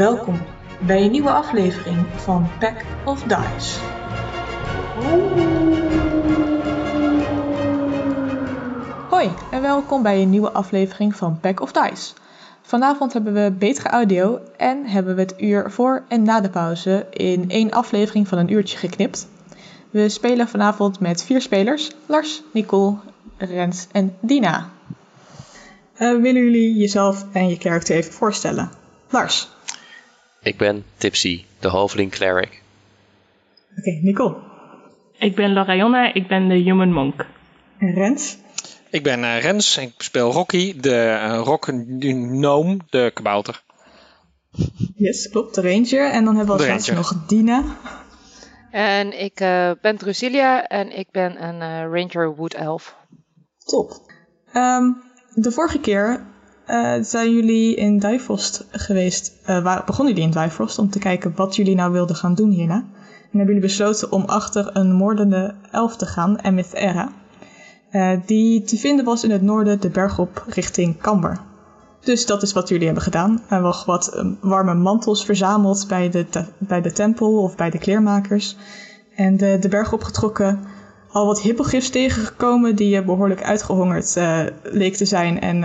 Welkom bij een nieuwe aflevering van Pack of Dice. Hoi en welkom bij een nieuwe aflevering van Pack of Dice. Vanavond hebben we betere audio en hebben we het uur voor en na de pauze in één aflevering van een uurtje geknipt. We spelen vanavond met vier spelers: Lars, Nicole, Rens en Dina. Eh, willen jullie jezelf en je karakter even voorstellen? Lars. Ik ben Tipsy, de hoveling cleric. Oké, Nicole. Ik ben Lorayonna, ik ben de Human Monk. En Rens. Ik ben eh, Rens, ik speel Rocky, de uh, rock gnome, de kabouter. Yes, klopt, de ranger. En dan hebben we als nog Dina. En ik eh, ben Drusilia en ik ben een eh, Ranger Wood Elf. Top. Ehm, de vorige keer eh, zijn jullie in Duivost geweest. eh waar, begonnen jullie in Duivost om te kijken wat jullie nou wilden gaan doen hierna. En hebben jullie besloten om achter een moordende elf te gaan, Emith Era. die te vinden was in het noorden de berg op richting Camber. Dus dat is wat jullie hebben gedaan. En nog wat eh, warme mantels verzameld bij de, bij de tempel of bij de kleermakers. En de, de berg opgetrokken. Al wat hippogriffs tegengekomen die eh, behoorlijk uitgehongerd eh, leek te zijn. En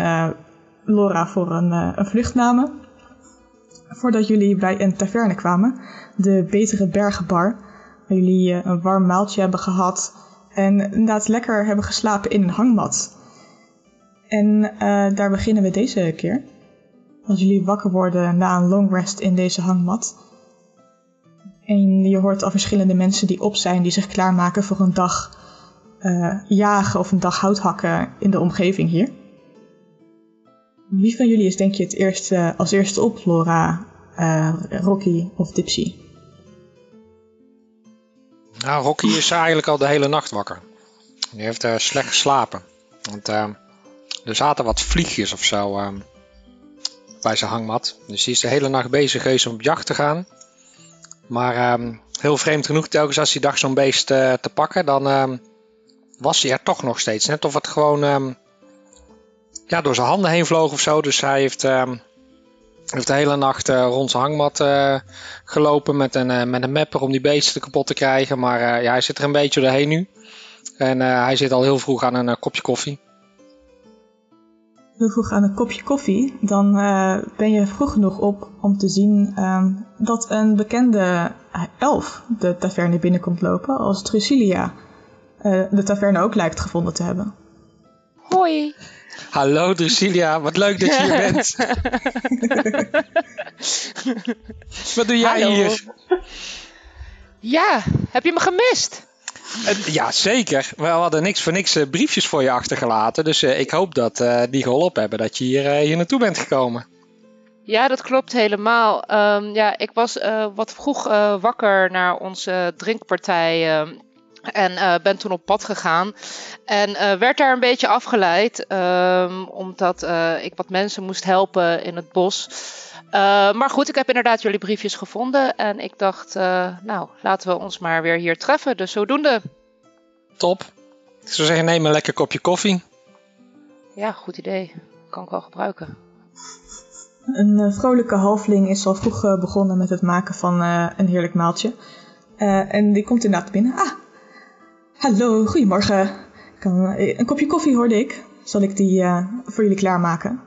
Laura voor een, een vlucht namen. Voordat jullie bij een taverne kwamen. De Betere Bergenbar. Waar jullie eh, een warm maaltje hebben gehad. En inderdaad lekker hebben geslapen in een hangmat. En eh, daar beginnen we deze keer. Als jullie wakker worden na een long rest in deze hangmat. En je hoort al verschillende mensen die op zijn, die zich klaarmaken voor een dag jagen of een dag hout hakken in de omgeving hier. Wie van jullie is denk je het eerste, als eerste op, Laura, eh, Rocky of Dipsy? Nou, Rocky is eigenlijk al de hele nacht wakker. Die heeft eh, slecht geslapen. Want eh, er zaten wat vliegjes of zo eh, bij zijn hangmat. Dus die is de hele nacht bezig geweest om op jacht te gaan. Maar eh, heel vreemd genoeg, telkens als hij dacht zo'n beest eh, te pakken, dan was hij er toch nog steeds. Net of het gewoon ja, door zijn handen heen vloog of zo. Dus hij heeft, eh, heeft de hele nacht eh, rond zijn hangmat eh, gelopen met een, eh, met een mapper om die beesten kapot te krijgen. Maar eh, ja, hij zit er een beetje doorheen nu. En eh, hij zit al heel vroeg aan een kopje koffie. Heel vroeg aan een kopje koffie, dan eh, ben je vroeg genoeg op om te zien ehm, dat een bekende elf de taverne binnenkomt lopen, als Drusilia eh, de taverne ook lijkt gevonden te hebben. Hoi! Hallo Drusilia, wat leuk dat je hier bent. wat doe jij Hallo. hier? Ja, heb je me gemist? Ja, zeker. We hadden niks voor niks eh, briefjes voor je achtergelaten. Dus eh, ik hoop dat eh, die geholpen hebben dat je hier, hier naartoe bent gekomen. Ja, dat klopt helemaal. Ehm, ja, ik was wat vroeg wakker naar onze drinkpartij. En eh, ben toen op pad gegaan. En eh, werd daar een beetje afgeleid. ehm, omdat eh, ik wat mensen moest helpen in het bos. Eh, maar goed, ik heb inderdaad jullie briefjes gevonden. En ik dacht, eh, nou, laten we ons maar weer hier treffen. Dus zodoende. Top. Ik zou zeggen, neem een lekker kopje koffie. Ja, goed idee. Kan ik wel gebruiken. Een vrolijke halfling is al vroeg begonnen met het maken van eh, een heerlijk maaltje. Eh, en die komt inderdaad binnen. Ah, hallo, goedemorgen. Kan, eh, een kopje koffie hoorde ik. Zal ik die eh, voor jullie klaarmaken?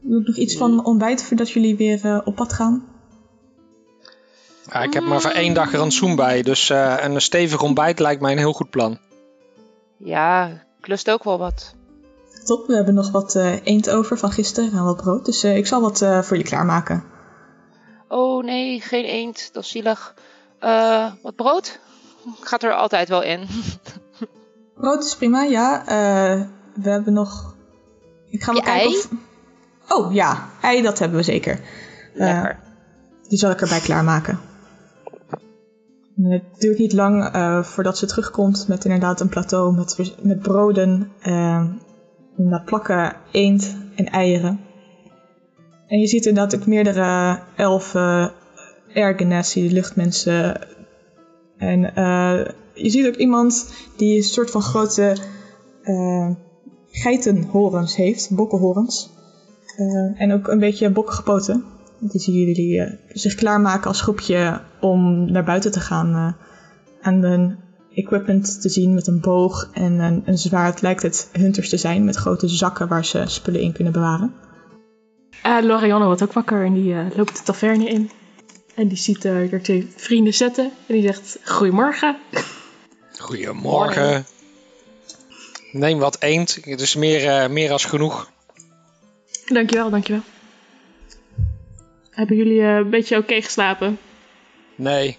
Doe ik nog iets van ontbijt voordat jullie weer eh, op pad gaan? Ja, ik heb maar voor één dag rantsoen bij. Dus eh, een stevig ontbijt lijkt mij een heel goed plan. Ja, ik lust ook wel wat. Top, we hebben nog wat eh, eend over van gisteren en wat brood. Dus eh, ik zal wat eh, voor jullie klaarmaken. Oh nee, geen eend, dat is zielig. Eh, wat brood? Gaat er altijd wel in. Brood is prima, ja. Eh, we hebben nog... Ik ga wel kijken ei? of... Oh ja, ei, dat hebben we zeker. Lekker. Die zal ik erbij klaarmaken. En Het duurt niet lang eh, voordat ze terugkomt met inderdaad een plateau met, met broden, inderdaad plakken eend en eieren. En je ziet inderdaad ook meerdere elfen, ergenesi, luchtmensen. En eh, je ziet ook iemand die een soort van grote eh, geitenhorens heeft, bokkenhorens. Eh, en ook een beetje bokkige poten. Die zien jullie zich klaarmaken als groepje om naar buiten te gaan. en een equipment te zien met een boog en een, een zwaard lijkt het hunters te zijn met grote zakken waar ze spullen in kunnen bewaren. Uh, Lorianne wordt ook wakker en die loopt de taverne in. En die ziet er twee vrienden zitten. En die zegt, goedemorgen. Goedemorgen. Neem wat eend. Het is meer, eh, meer als genoeg. Dankjewel, dankjewel. Hebben jullie eh, een beetje oké geslapen? Nee.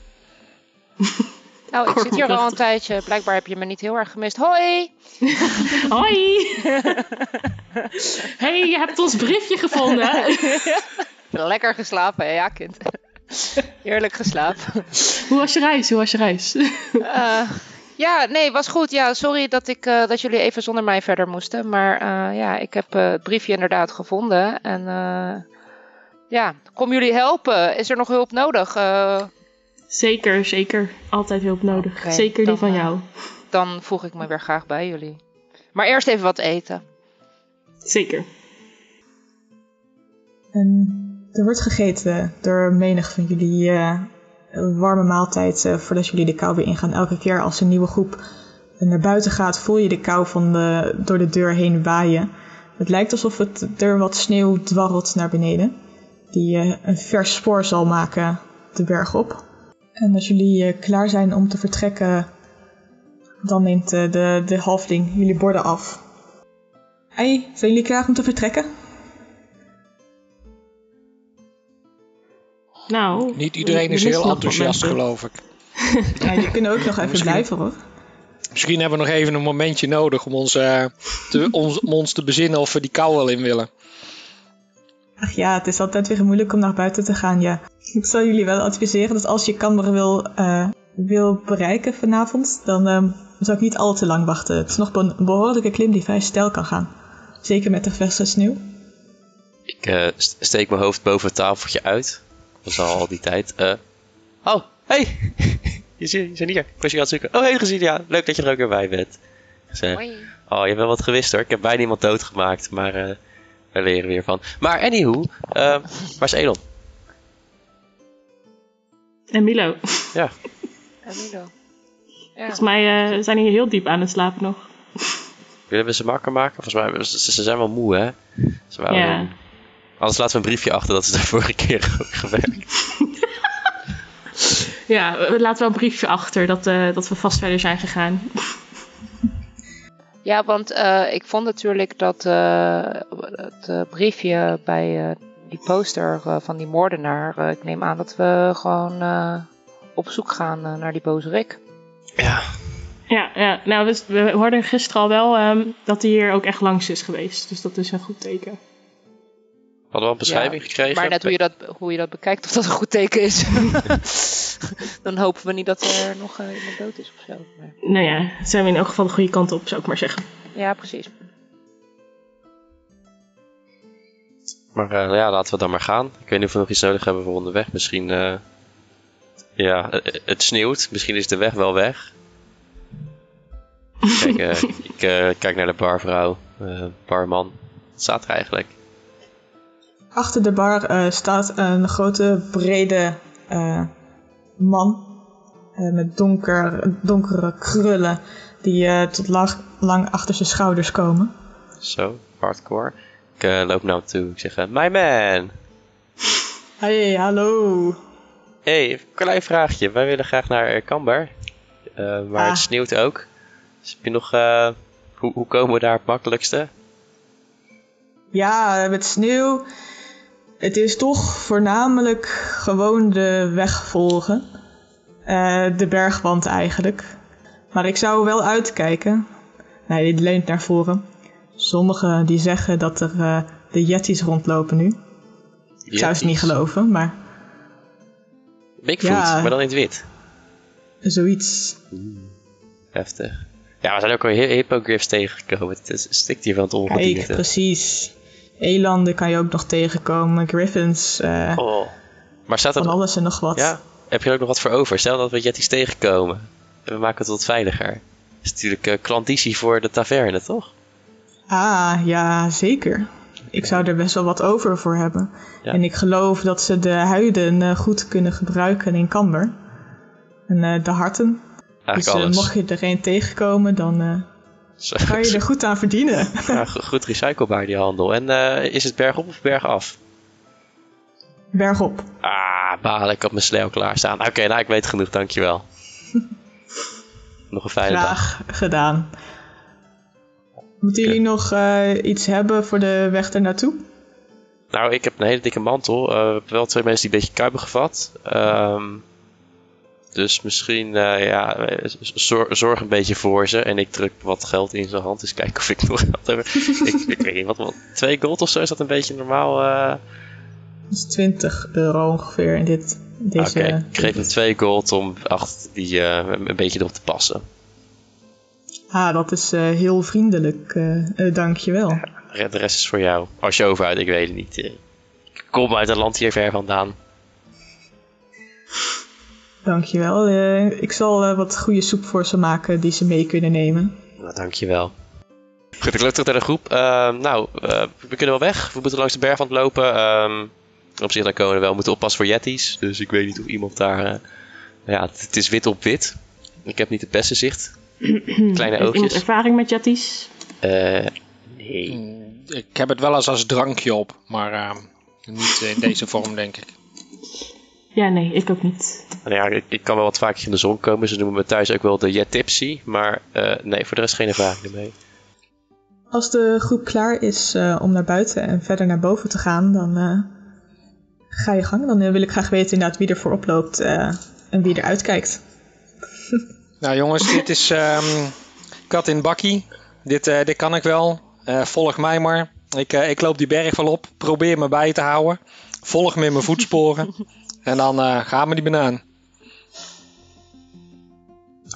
Nou, ik zit hier al een tijdje. Blijkbaar heb je me niet heel erg gemist. Hoi! Hoi! hey, je hebt ons briefje gevonden. Lekker geslapen, hè? ja kind. Heerlijk geslapen. Hoe was je reis? Hoe was je reis? Eh, ja, nee, was goed. Ja, sorry dat, ik, eh, dat jullie even zonder mij verder moesten. Maar eh, ja, ik heb eh, het briefje inderdaad gevonden. En eh, ja, kom jullie helpen? Is er nog hulp nodig? Eh, Zeker, zeker. Altijd hulp nodig. Zeker die dan, van jou. dan voeg ik me weer graag bij jullie. Maar eerst even wat eten. Zeker. En er wordt gegeten door menig van jullie een warme maaltijd eh, voordat jullie de kou weer ingaan. Elke keer als een nieuwe groep naar buiten gaat, voel je de kou van de, door de deur heen waaien. Het lijkt alsof het, er wat sneeuw dwarrelt naar beneden, die eh, een vers spoor zal maken de berg op. En als jullie klaar zijn om te vertrekken, dan neemt de, de halfling jullie borden af. Hey, zijn jullie klaar om te vertrekken? Nou, Niet iedereen is heel enthousiast, geloof ik. Ja, je kunt ook nog even Misschien- blijven hoor. Misschien hebben we nog even een momentje nodig om ons, eh, te, ons, om ons te bezinnen of we die kou wel in willen. Ach ja, het is altijd weer moeilijk om naar buiten te gaan, ja. Ik zal jullie wel adviseren dat als je Camber wil, eh, wil bereiken vanavond, dan ehm, zou ik niet al te lang wachten. Het is nog een behoorlijke klim die vrij stijl kan gaan. Zeker met de verse sneeuw. Ik eh, st- steek mijn hoofd boven het tafeltje uit. Is al al die tijd. Eh, oh, hey! je, zit, je zit hier. Ik was je aan het zoeken. Oh, hey, gezien. Ja, leuk dat je er ook weer bij bent. Hoi. Oh, je hebt wel wat gewist hoor. Ik heb bijna iemand doodgemaakt, maar eh we leren weer van. Maar anywho, eh, waar is Elon? En Milo. Ja, En Milo. Ja. Volgens mij eh, zijn die heel diep aan het slapen nog. willen we ze makker maken? Volgens mij, ze, ze zijn wel moe hè? Ze waren Ja. Anders laten we een briefje achter dat is de vorige keer ook gewerkt. Ja, we laten wel een briefje achter dat, eh, dat we vast verder zijn gegaan. Ja, want eh, ik vond natuurlijk dat eh, het briefje bij eh, die poster van die moordenaar. eh, ik neem aan dat we gewoon eh, op zoek gaan naar die boze Rick. Ja, Ja, ja nou, we, we hoorden gisteren al wel ehm, dat hij hier ook echt langs is geweest. Dus dat is een goed teken. We hadden wel een beschrijving Ja, gekregen. Maar net hoe je, dat, hoe je dat bekijkt, of dat een goed teken is. Dan hopen we niet dat er nog eh, iemand dood is of zo. Maar- Nou ja, zijn we in elk geval de goede kant op, zou ik maar zeggen. ja, precies. Maar eh, ja, laten we dan maar gaan. Ik weet niet of we nog iets nodig hebben voor onderweg. Misschien, eh, ja, het sneeuwt. Misschien is de weg wel weg. Kijk, ik eh, kijk naar de barvrouw, eh, barman. Wat staat er eigenlijk? Achter de bar eh, staat een grote, brede eh, man. eh, met donker, donkere krullen die tot lang, lang achter zijn schouders komen. Zo, hardcore. Ik loop naar hem toe. Ik zeg, my man. Hey, hallo. hey, een klein vraagje. Wij willen graag naar Camber. Eh, maar Ah. het sneeuwt ook. Dus heb je nog, hoe, hoe komen we daar het makkelijkste? Ja, met sneeuw. Het is toch voornamelijk gewoon de weg volgen. Eh, de bergwand eigenlijk. Maar ik zou wel uitkijken. Nee, die leunt naar voren. Sommigen die zeggen dat er eh, de Yetis rondlopen nu. Ik zou ze niet geloven, maar Bigfoot, Ja. maar dan in het wit. zoiets. Heftig. Ja, we zijn ook al hi- hippogriffs tegengekomen. Het stikt hier van het Kijk, ongedierte. precies. Elanden kan je ook nog tegenkomen. Griffins, eh, Oh. Maar staat er... van alles en nog wat. Ja, heb je er ook nog wat voor over? Stel dat we jetties tegenkomen. En we maken het wat veiliger. Dat is natuurlijk klanditie voor de taverne, toch? Ah, ja, zeker. ik zou er best wel wat over voor hebben. Ja. En ik geloof dat ze de huiden eh, goed kunnen gebruiken in Camber. En de harten. Dus Eigenlijk alles. mocht je er een tegenkomen, dan kan je er goed aan verdienen. Ja, go- goed recyclebaar die handel. En eh, is het bergop of bergaf? Bergop. Ah, balen, ik had mijn slee al klaarstaan. Oké, nou ik weet genoeg, dankjewel. Nog een fijne dag. Graag gedaan. Moeten jullie nog eh, iets hebben voor de weg ernaartoe? Nou, ik heb een hele dikke mantel. Heb wel twee mensen die een beetje kuipen gevat. Ehm, dus misschien, eh, ja, eh, zor- zorg een beetje voor ze. En ik druk wat geld in zijn hand. Dus kijken of ik nog wat heb. ik, ik weet niet, wat, wat, twee gold of zo? Is dat een beetje normaal? Dat is 20 euro ongeveer in dit, deze... Oké, ik geef hem twee gold om achter die eh, een beetje erop te passen. Ah, dat is heel vriendelijk. dankjewel. De rest is voor jou. Als je overhoudt, ik weet het niet. Ik kom uit een land hier ver vandaan. Dankjewel. Eh ik zal eh, wat goede soep voor ze maken die ze mee kunnen nemen. Nou, dankjewel. Goed, ik loop terug naar de groep. Ehm, nou, eh, we kunnen wel weg. We moeten langs de bergwand lopen. Ehm, op zich, dan komen we wel. We moeten oppassen voor yetties. Dus ik weet niet of iemand daar... eh, ja, het, het is wit op wit. Ik heb niet het beste zicht. Kleine Heeft iemand oogjes. ervaring met jetties? Eh, nee. Mm, Ik heb het wel eens als drankje op, maar eh, niet in deze vorm, denk ik. Ja, nee, ik ook niet. Nou ja, ik, ik kan wel wat vaker in de zon komen. Ze noemen me thuis ook wel de Jet Tipsy. Maar eh, nee, voor de rest geen ervaring ermee. Als de groep klaar is eh, om naar buiten en verder naar boven te gaan, dan eh, ga je gang. Dan wil ik graag weten inderdaad wie er voorop loopt eh, en wie er uitkijkt. Nou jongens, dit is ehm, kat in bakkie. Dit, eh, dit kan ik wel. Eh, volg mij maar. Ik, eh, ik loop die berg wel op. Probeer me bij te houden. Volg me in mijn voetsporen. En dan eh gaan we die banaan.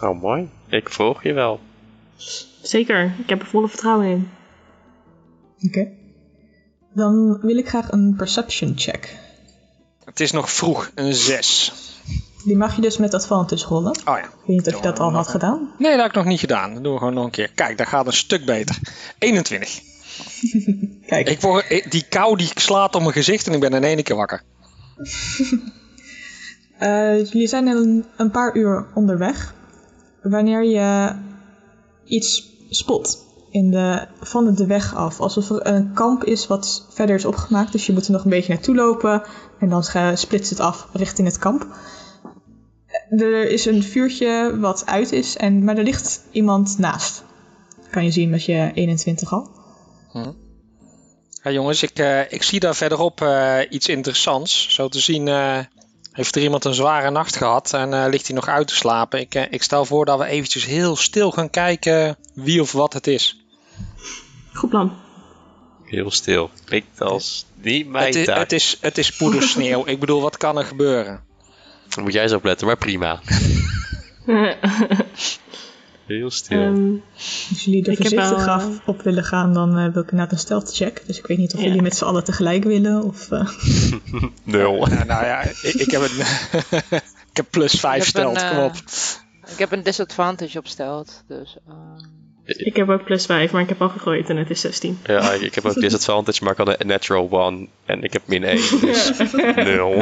Oh, mooi. Ik volg je wel. Zeker, ik heb er volle vertrouwen in. Oké. Dan wil ik graag een perception check. Het is nog vroeg, een 6. Die mag je dus met advantage rollen. Ik Oh ja. weet niet of je dat al had gedaan. Nee, dat heb ik nog niet gedaan. Dat doen we gewoon nog een keer. Kijk, dat gaat een stuk beter. 21. Kijk, Ik word, ik- die kou die slaat op mijn gezicht en ik ben in één keer wakker. eh, jullie zijn een, een paar uur onderweg. Wanneer je iets spot in de, van de weg af. Alsof er een kamp is wat verder is opgemaakt. Dus je moet er nog een beetje naartoe lopen. En dan splitst het af richting het kamp. Er is een vuurtje wat uit is. En, maar er ligt iemand naast. Kan je zien met je 21 al. Ja, jongens, ik, eh, ik zie daar verderop eh, iets interessants. Zo te zien heeft er iemand een zware nacht gehad en eh, ligt hij nog uit te slapen. Ik, eh, ik stel voor dat we eventjes heel stil gaan kijken wie of wat het is. Goed plan. Heel stil. Klinkt als niet mijn Het is, taak. het, is, het is poedersneeuw. ik bedoel, wat kan er gebeuren? Dan moet jij eens opletten, maar prima. Heel stil. Ehm, Als jullie er Ik voorzichtig af op willen gaan, dan eh, wil ik inderdaad een stealth check. Dus ik weet niet of Ja. jullie met z'n allen tegelijk willen. Of, eh, Nul. Nou, nou ja, ik, ik heb, ik heb plus 5 Ik heb een, stelt, kom op. Ik heb een disadvantage op stelt. Dus, ehm, ik heb ook plus 5, maar ik heb al gegooid en het is 16. Ja, ik heb ook disadvantage, maar ik had een natural one. En ik heb min 1, dus nul.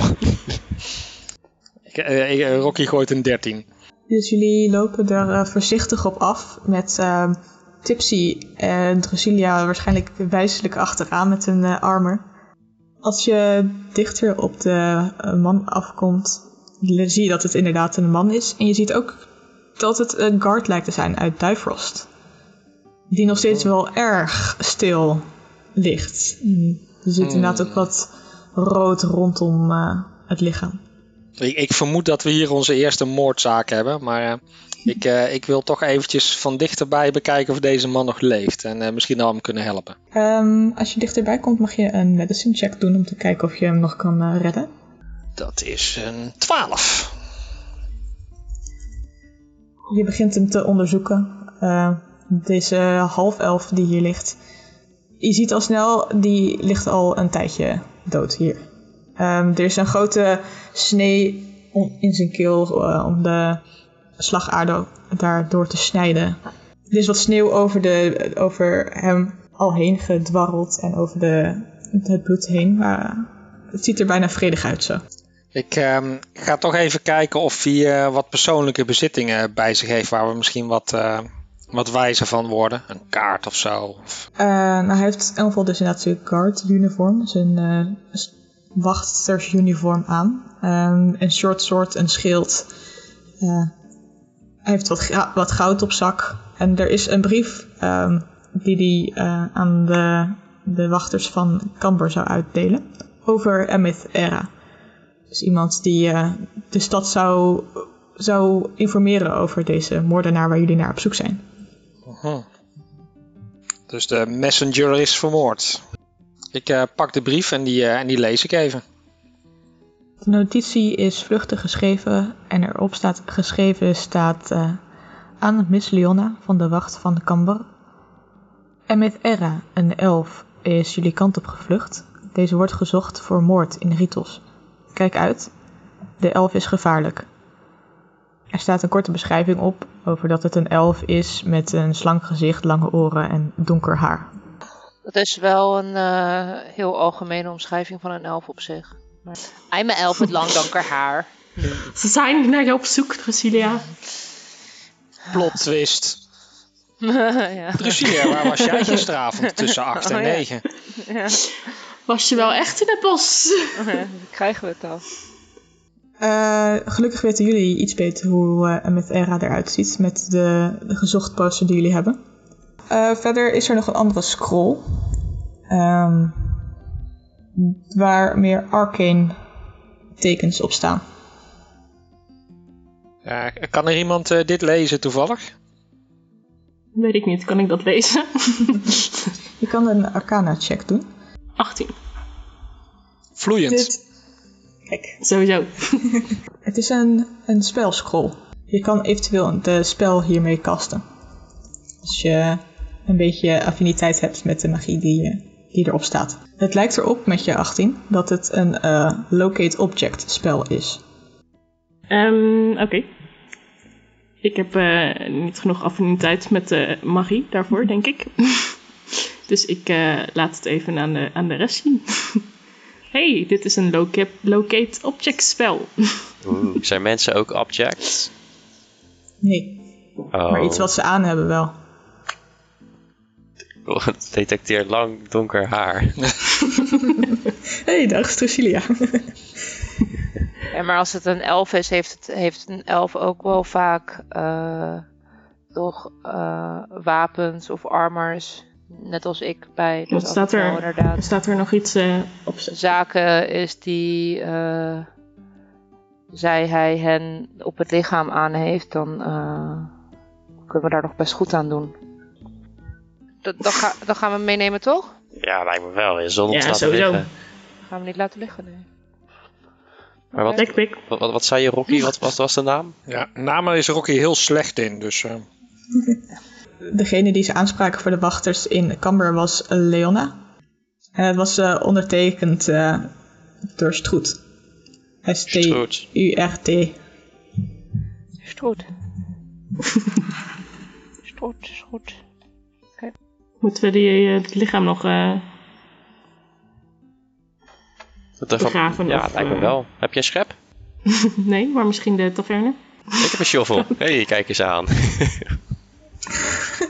Ik, eh, ik- eh, Rocky gooit een 13. Dus jullie lopen er eh, voorzichtig op af met eh, Tipsy en Drusilla waarschijnlijk wijselijk achteraan met hun eh, armor. Als je dichter op de eh, man afkomt, zie je dat het inderdaad een man is. En je ziet ook dat het een guard lijkt te zijn uit Duifrost. Die nog steeds wel erg stil ligt. Mm, Je ziet inderdaad ook wat rood rondom het lichaam. Ik, ik vermoed dat we hier onze eerste moordzaak hebben, maar eh, ik, eh, ik wil toch eventjes van dichterbij bekijken of deze man nog leeft en eh, misschien al hem kunnen helpen. Ehm, als je dichterbij komt, mag je een medicine check doen om te kijken of je hem nog kan redden. Dat is een 12. Je begint hem te onderzoeken. Eh, deze half-elf die hier ligt. Je ziet al snel, die ligt al een tijdje dood hier. Ehm, er is een grote snee in zijn keel eh, om de slagader daardoor te snijden. Er is wat sneeuw over, de, over hem al heen gedwarreld en over de, het bloed heen. Maar het ziet er bijna vredig uit zo. Ik ehm, ga toch even kijken of hij eh, wat persoonlijke bezittingen bij zich heeft waar we misschien wat, eh, wat wijzer van worden. Een kaart of zo. Of- Eh, nou, hij heeft in ieder geval dus inderdaad zijn guard uniform, zijn eh, s- wachtersuniform aan. Ehm, een short sword, een schild. Eh, hij heeft wat, wat goud op zak. En er is een brief ehm, die hij eh, aan de, wachters van Camber zou uitdelen. Over Emith Era. Dus iemand die eh, de stad zou, zou informeren over deze moordenaar waar jullie naar op zoek zijn. Mhm. Dus de messenger is vermoord. Ik eh, pak de brief en die, eh, en die lees ik even. De notitie is vluchtig geschreven en erop staat geschreven staat eh, aan Miss Leonna van de wacht van Camber. Emeth Erra, een elf, is jullie kant op gevlucht. Deze wordt gezocht voor moord in Ritos. Kijk uit, de elf is gevaarlijk. Er staat een korte beschrijving op over dat het een elf is met een slank gezicht, lange oren en donker haar. Dat is wel een eh, heel algemene omschrijving van een elf op zich. Maar... I'm elf met lang donker haar. Ze zijn naar je op zoek, Drasilia. Plot twist. ja. Waar was jij gisteravond tussen 8 en Oh, ja. 9? ja. Was je wel echt in het bos? Dan krijgen we het al. Eh, gelukkig weten jullie iets beter hoe eh Emeth Era eruit ziet met de, de gezocht poster die jullie hebben. Eh, verder is er nog een andere scroll. ehm, waar meer arcane tekens op staan. Ja, kan er iemand eh, dit lezen toevallig? Weet ik niet, kan ik dat lezen? Je kan een arcana check doen. 18, Vloeiend. Dit, kijk, sowieso. het is een, een spelscroll. Je kan eventueel de spel hiermee casten. Als je een beetje affiniteit hebt met de magie die, die erop staat. Het lijkt erop met je 18 dat het een eh, locate object spel is. Ehm, Oké. Ik heb eh, niet genoeg affiniteit met de magie daarvoor, denk ik. dus ik eh, laat het even aan de, aan de rest zien. hey, dit is een loca- locate object spel. Oeh, zijn mensen ook objects? Nee, Oh, maar iets wat ze aan hebben wel. Het detecteert lang donker haar. hey, dag Strucilia. Ja, maar als het een elf is, heeft, het, heeft een elf ook wel vaak eh, toch eh, wapens of armors. Net als ik bij. Dus Wat staat er? inderdaad Staat er nog iets eh, op? zaken is die eh, zij hij hen op het lichaam aan heeft, dan eh, kunnen we daar nog best goed aan doen. Dat, ga, dan gaan we meenemen, toch? Ja, lijkt me wel. In zon Ja, te laten sowieso. liggen. Gaan we niet laten liggen, nee. Maar wat, wat, wat, wat zei je, Rocky? Wat, wat was de naam? Ja, namen is Rocky heel slecht in, dus eh, Degene die ze aanspraken voor de wachters in Camber was Leona. En het was eh, ondertekend eh, door Stroet. Stroet. S-T-U-R-T. Goed, is goed. Moeten we die, eh, het lichaam nog... Dat ervan- Begraven ja, of, lijkt me eh, wel. Heb je een schep? nee, maar misschien de taverne? Ik heb een shovel. Hé, hey, kijk eens aan.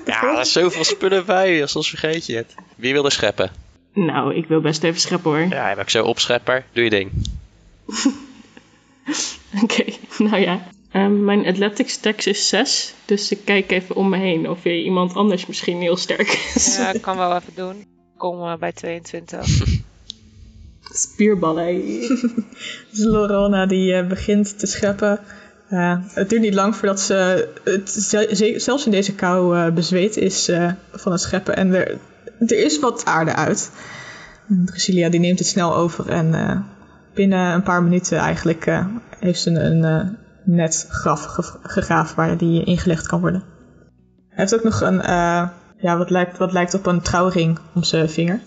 ja, er is zoveel spullen bij. Soms vergeet je het. Wie wil er scheppen? Nou, ik wil best even scheppen hoor. Ja, heb ik zo opschepper. Doe je ding. Oké, nou ja. Ehm, mijn athletics dex is 6, dus ik kijk even om me heen of er iemand anders misschien heel sterk is. Ja, ik kan wel even doen. Kom eh, bij 22. Spierballen. Dus Lorona die eh, begint te scheppen. Eh, het duurt niet lang voordat ze het, ze- ze- zelfs in deze kou eh, bezweet is eh, van het scheppen. En er, er is wat aarde uit. En Drusilla die neemt het snel over en eh, binnen een paar minuten eigenlijk eh, heeft ze een eh, net graf ge- gegraven waar die ingelegd kan worden. Hij heeft ook nog een, eh, ja, wat lijkt, wat lijkt op een trouwring om zijn vinger.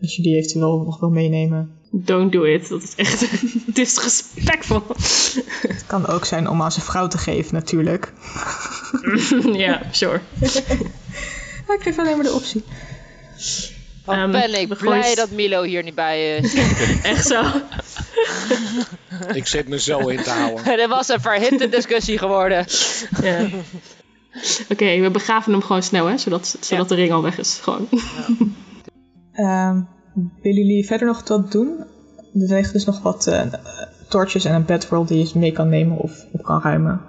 Als je die eventueel nog wil meenemen. Don't do it. Dat is echt disrespectvol. Het kan ook zijn om aan zijn vrouw te geven, natuurlijk. ja, sure. Ik geef alleen maar de optie. Wat Ehm, ben ik blij dat Milo hier niet bij is. Echt zo. Ik zit me zo in te houden. Dit was een verhitte discussie geworden. Ja. Oké, we begraven hem gewoon snel, hè, zodat, zodat de ring al weg is. Gewoon. Ehm, willen jullie verder nog wat doen? Er liggen dus nog wat eh, torches en een bedroll die je mee kan nemen of op kan ruimen.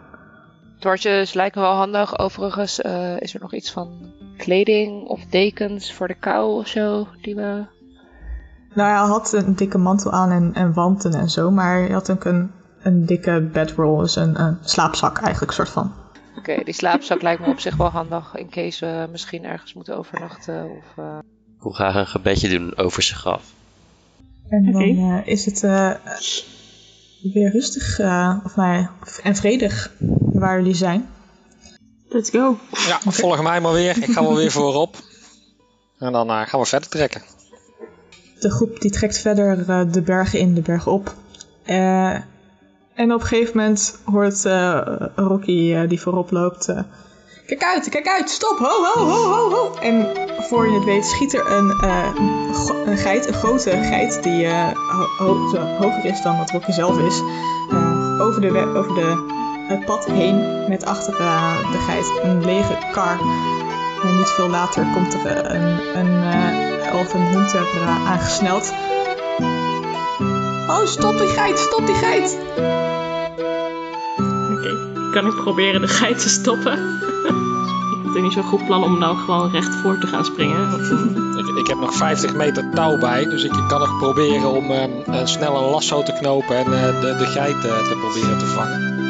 Torches lijken wel handig. Overigens eh, is er nog iets van kleding of dekens voor de kou of zo. Die we... Nou ja, hij had een dikke mantel aan en, en wanten en zo, maar hij had ook een, een dikke bedroll, dus een, een slaapzak eigenlijk, soort van. Oké, die slaapzak lijkt me op zich wel handig. In case we misschien ergens moeten overnachten. Of, eh, Ik wil graag een gebedje doen over zijn graf. En dan eh, is het eh, weer rustig of, nou en vredig waar jullie zijn. Let's go. Ja, volg mij maar weer. Ik ga wel weer voorop. En dan eh, gaan we verder trekken. De groep die trekt verder eh, de bergen in, de bergen op. Eh, en op een gegeven moment hoort eh, Rocky, eh, die voorop loopt... eh, kijk uit, kijk uit, stop, ho, ho, ho, ho, ho. En voor je het weet schiet er een, eh, een geit, een grote geit... die eh, ho- ho- zo hoger is dan dat Rocky zelf is... eh, over, de, over de, het pad heen met achter eh, de geit een lege kar... En niet veel later komt er eh, een, een eh elfenhunter uh, aangesneld. Oh, stop die geit, stop die geit! Oké, kan ik proberen de geit te stoppen? ik heb er niet zo'n goed plan om nou gewoon recht voor te gaan springen. Ik, ik heb nog 50 meter touw bij, dus ik kan nog proberen om ehm, eh, snel een lasso te knopen en eh, de, de geit eh, te proberen te vangen.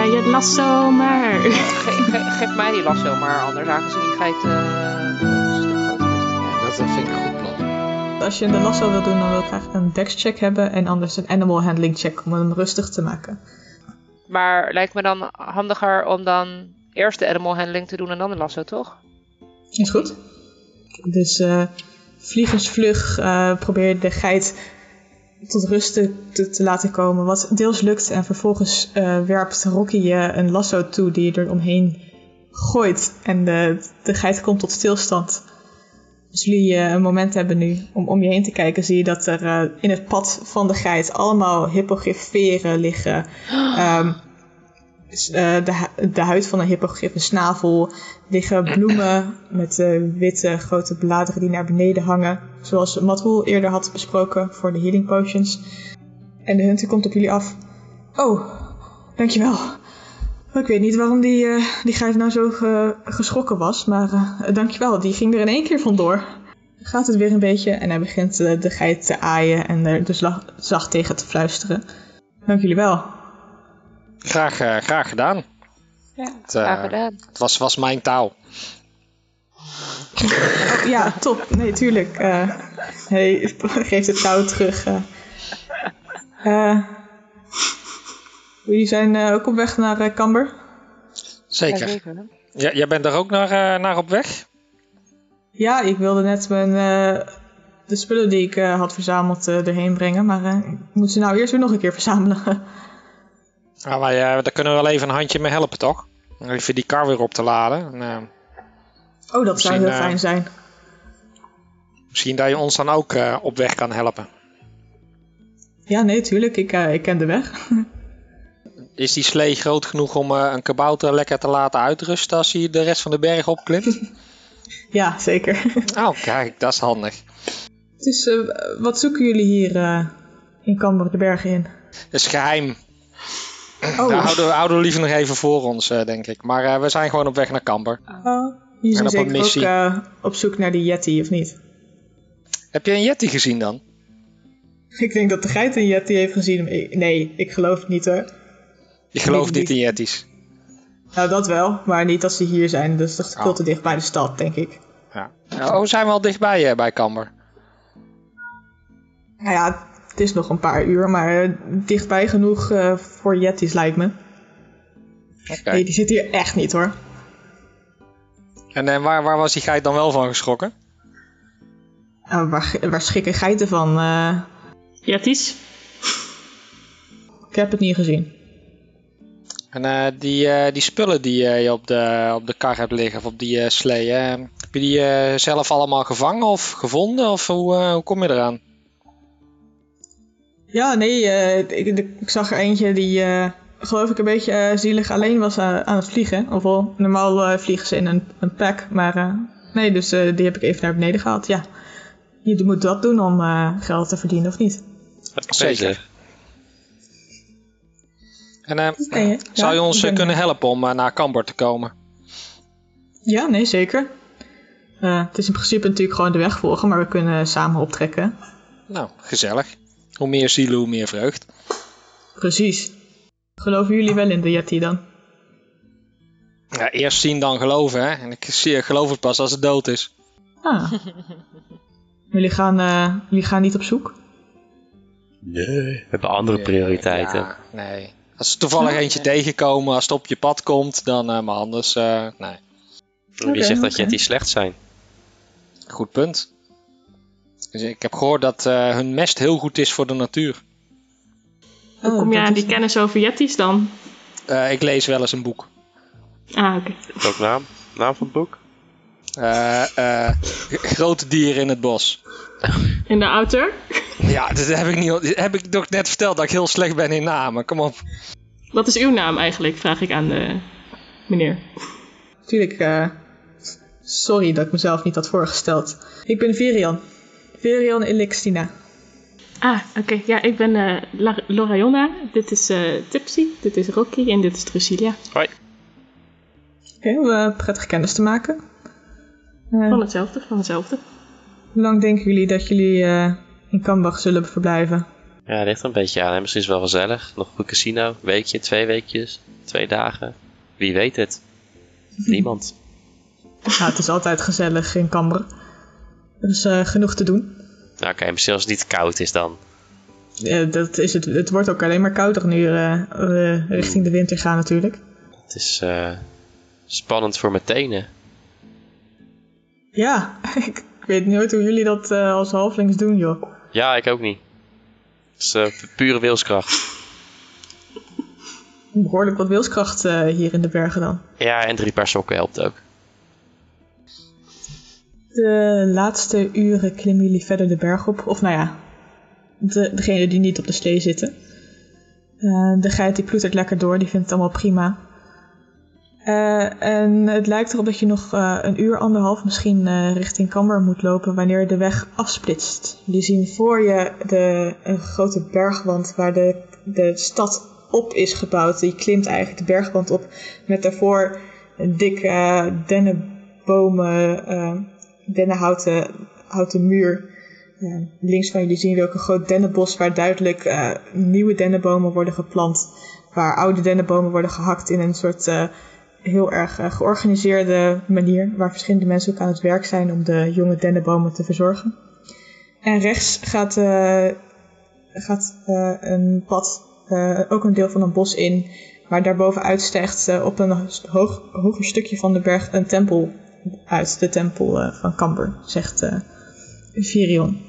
Jij het lasso maar. ge- ge- geef mij die lasso maar, anders aangezien die geit eh, een stuk groter is dan jij. Dat, vind ik een goed plan. Als je de lasso wil doen, dan wil ik graag een dex check hebben en anders een animal handling check om hem rustig te maken. Maar lijkt me dan handiger om dan eerst de animal handling te doen en dan de lasso, toch? Is goed. Dus eh vliegensvlug eh probeer je de geit tot rust te, te, te laten komen, wat deels lukt. En vervolgens eh, werpt Rocky je een lasso toe die je er omheen gooit. En de, de geit komt tot stilstand. Als jullie eh, een moment hebben nu om om je heen te kijken, zie je dat er eh, in het pad van de geit allemaal hippogrifferen liggen. Ehm, eh, de, hu- de huid van een hippogriff, een snavel, liggen bloemen met eh, witte grote bladeren die naar beneden hangen. Zoals Matroel eerder had besproken voor de healing potions. En de hunter komt op jullie af. Oh, dankjewel. Ik weet niet waarom die, eh die geit nou zo ge- geschrokken was, maar eh dankjewel, die ging er in één keer vandoor. Gaat het weer een beetje en hij begint eh, de geit te aaien en er dus zacht tegen te fluisteren. Dank jullie wel. Graag, eh, graag gedaan. Ja, Het, eh, graag gedaan. Het was, was mijn touw. Ja, top. Nee, tuurlijk. Eh, hij geeft het touw terug. jullie zijn eh, ook op weg naar Camber? Zeker. Ja, jij bent er ook naar, eh, naar op weg? Ja, ik wilde net mijn, eh, de spullen die ik eh, had verzameld eh, erheen brengen. Maar eh, ik moet ze nou eerst weer nog een keer verzamelen. Ah, wij, eh, daar kunnen we wel even een handje mee helpen, toch? Even die kar weer op te laden. En, eh, oh, dat zou heel eh, fijn zijn. misschien dat je ons dan ook eh, op weg kan helpen. Ja, nee, tuurlijk. Ik, eh, ik ken de weg. Is die slee groot genoeg om eh, een kabouter lekker te laten uitrusten als hij de rest van de berg opklimt? ja, zeker. oh, kijk, dat is handig. dus eh, wat zoeken jullie hier eh, in Camber de bergen in? Dat is geheim. Oh, Dat houden, we- houden we liever nog even voor ons, eh, denk ik. Maar eh, we zijn gewoon op weg naar Kamber. oh, jullie zijn op een zeker ook missie. eh, op zoek naar die Yeti, of niet? Heb je een Yeti gezien dan? Ik denk dat de geit een Yeti heeft gezien. Nee, ik geloof het niet hoor. Je gelooft Ik niet niet. in Yetis. Nou, dat wel, maar niet als ze hier zijn. Dus dat is veel Oh. te dicht bij de stad, denk ik. Ja. Oh, zijn we al dichtbij eh, bij Kamber? Nou ja, het is nog een paar uur, maar eh, dichtbij genoeg eh, voor Yetis lijkt me. Oké. Nee, die zit hier echt niet hoor. En eh, waar, waar was die geit dan wel van geschrokken? Nou, waar, waar schikken geiten van? Eh, Jetties? ik heb het niet gezien. En eh, die, eh, die spullen die je op de, op de kar hebt liggen, of op die eh, slee, Heb je die eh, zelf allemaal gevangen of gevonden? Of hoe, hoe kom je eraan? Ja, nee, eh, ik, ik zag er eentje die, eh, geloof ik, een beetje eh, zielig alleen was aan, aan het vliegen. Ofwel, normaal eh, vliegen ze in een, een pack, maar eh, nee, dus eh, die heb ik even naar beneden gehaald. Ja, je moet dat doen om eh, geld te verdienen, of niet? Zeker. En eh, zou je ons kunnen helpen om naar Camber te komen? Ja, nee, zeker. Eh, het is in principe natuurlijk gewoon de weg volgen, maar we kunnen samen optrekken. Nou, gezellig. Hoe meer zielen, hoe meer vreugd. Precies. Geloven jullie wel in de Yeti dan? Ja, eerst zien dan geloven, hè. En ik zie- geloof het pas als het dood is. Ah. jullie, gaan, eh, jullie gaan niet op zoek? Nee. We hebben andere prioriteiten. Ja, nee. Als er toevallig eentje tegenkomen, als het op je pad komt, dan eh, maar anders, eh, nee. Wie zegt dat. Yeti slecht zijn? Goed punt. Dus ik heb gehoord dat eh, hun mest heel goed is voor de natuur. Hoe kom je aan die is- kennis over Yetis dan? Eh, ik lees wel eens een boek. Ah, oké. Welke naam? Naam van het boek? Eh, eh, grote dieren in het bos. In de auteur? Ja, dat heb ik, niet, heb ik toch net verteld dat ik heel slecht ben in namen. Kom op. Wat is uw naam eigenlijk? Vraag ik aan de meneer. Tuurlijk, eh, sorry dat ik mezelf niet had voorgesteld. Ik ben Virion. Virion Elixtina. Ah, oké. Ja, ik ben eh La- Lorayonna. Dit is eh Tipsy. Dit is Rocky. En dit is Drusilia. Hoi. Oké, eh, prettig kennis te maken. Eh, Van hetzelfde, van hetzelfde. hoe lang denken jullie dat jullie eh, in Kambach zullen verblijven? Ja, het ligt er een beetje aan. hè. Misschien is het wel gezellig. Nog een casino. Weekje, twee weekjes, twee dagen. Wie weet het? Niemand. Nou, het is altijd gezellig in Kamber. Is eh, genoeg te doen. Nou, oké, misschien als het niet koud is dan. Eh, dat is het, het wordt ook alleen maar kouder nu eh, we richting de winter gaan natuurlijk. Het is eh, spannend voor mijn tenen. Ja, ik weet nooit hoe jullie dat als halflings doen, joh. Ja, ik ook niet. Het is pure wilskracht. Behoorlijk wat wilskracht hier in de bergen dan. Ja, en drie paar sokken helpt ook. De laatste uren klimmen jullie verder de berg op. Of nou ja, de, degene die niet op de slee zitten. Eh, de geit die ploetert lekker door, die vindt het allemaal prima. Eh, en het lijkt erop dat je nog eh, een uur, anderhalf misschien richting Camber moet lopen wanneer de weg afsplitst. Jullie zien voor je de, een grote bergwand waar de, de stad op is gebouwd. Die klimt eigenlijk de bergwand op met daarvoor dikke dennenbomen, dennenhouten houten muur. Eh, links van jullie zien jullie ook een groot dennenbos waar duidelijk eh, nieuwe dennenbomen worden geplant. Waar oude dennenbomen worden gehakt in een soort eh, heel erg georganiseerde manier. Waar verschillende mensen ook aan het werk zijn om de jonge dennenbomen te verzorgen. En rechts gaat, gaat een pad, ook een deel van een bos in. Waar daarboven uitstijgt eh, op een hoog, hoger stukje van de berg een tempel uit. De tempel eh, van Camber, zegt eh Virion.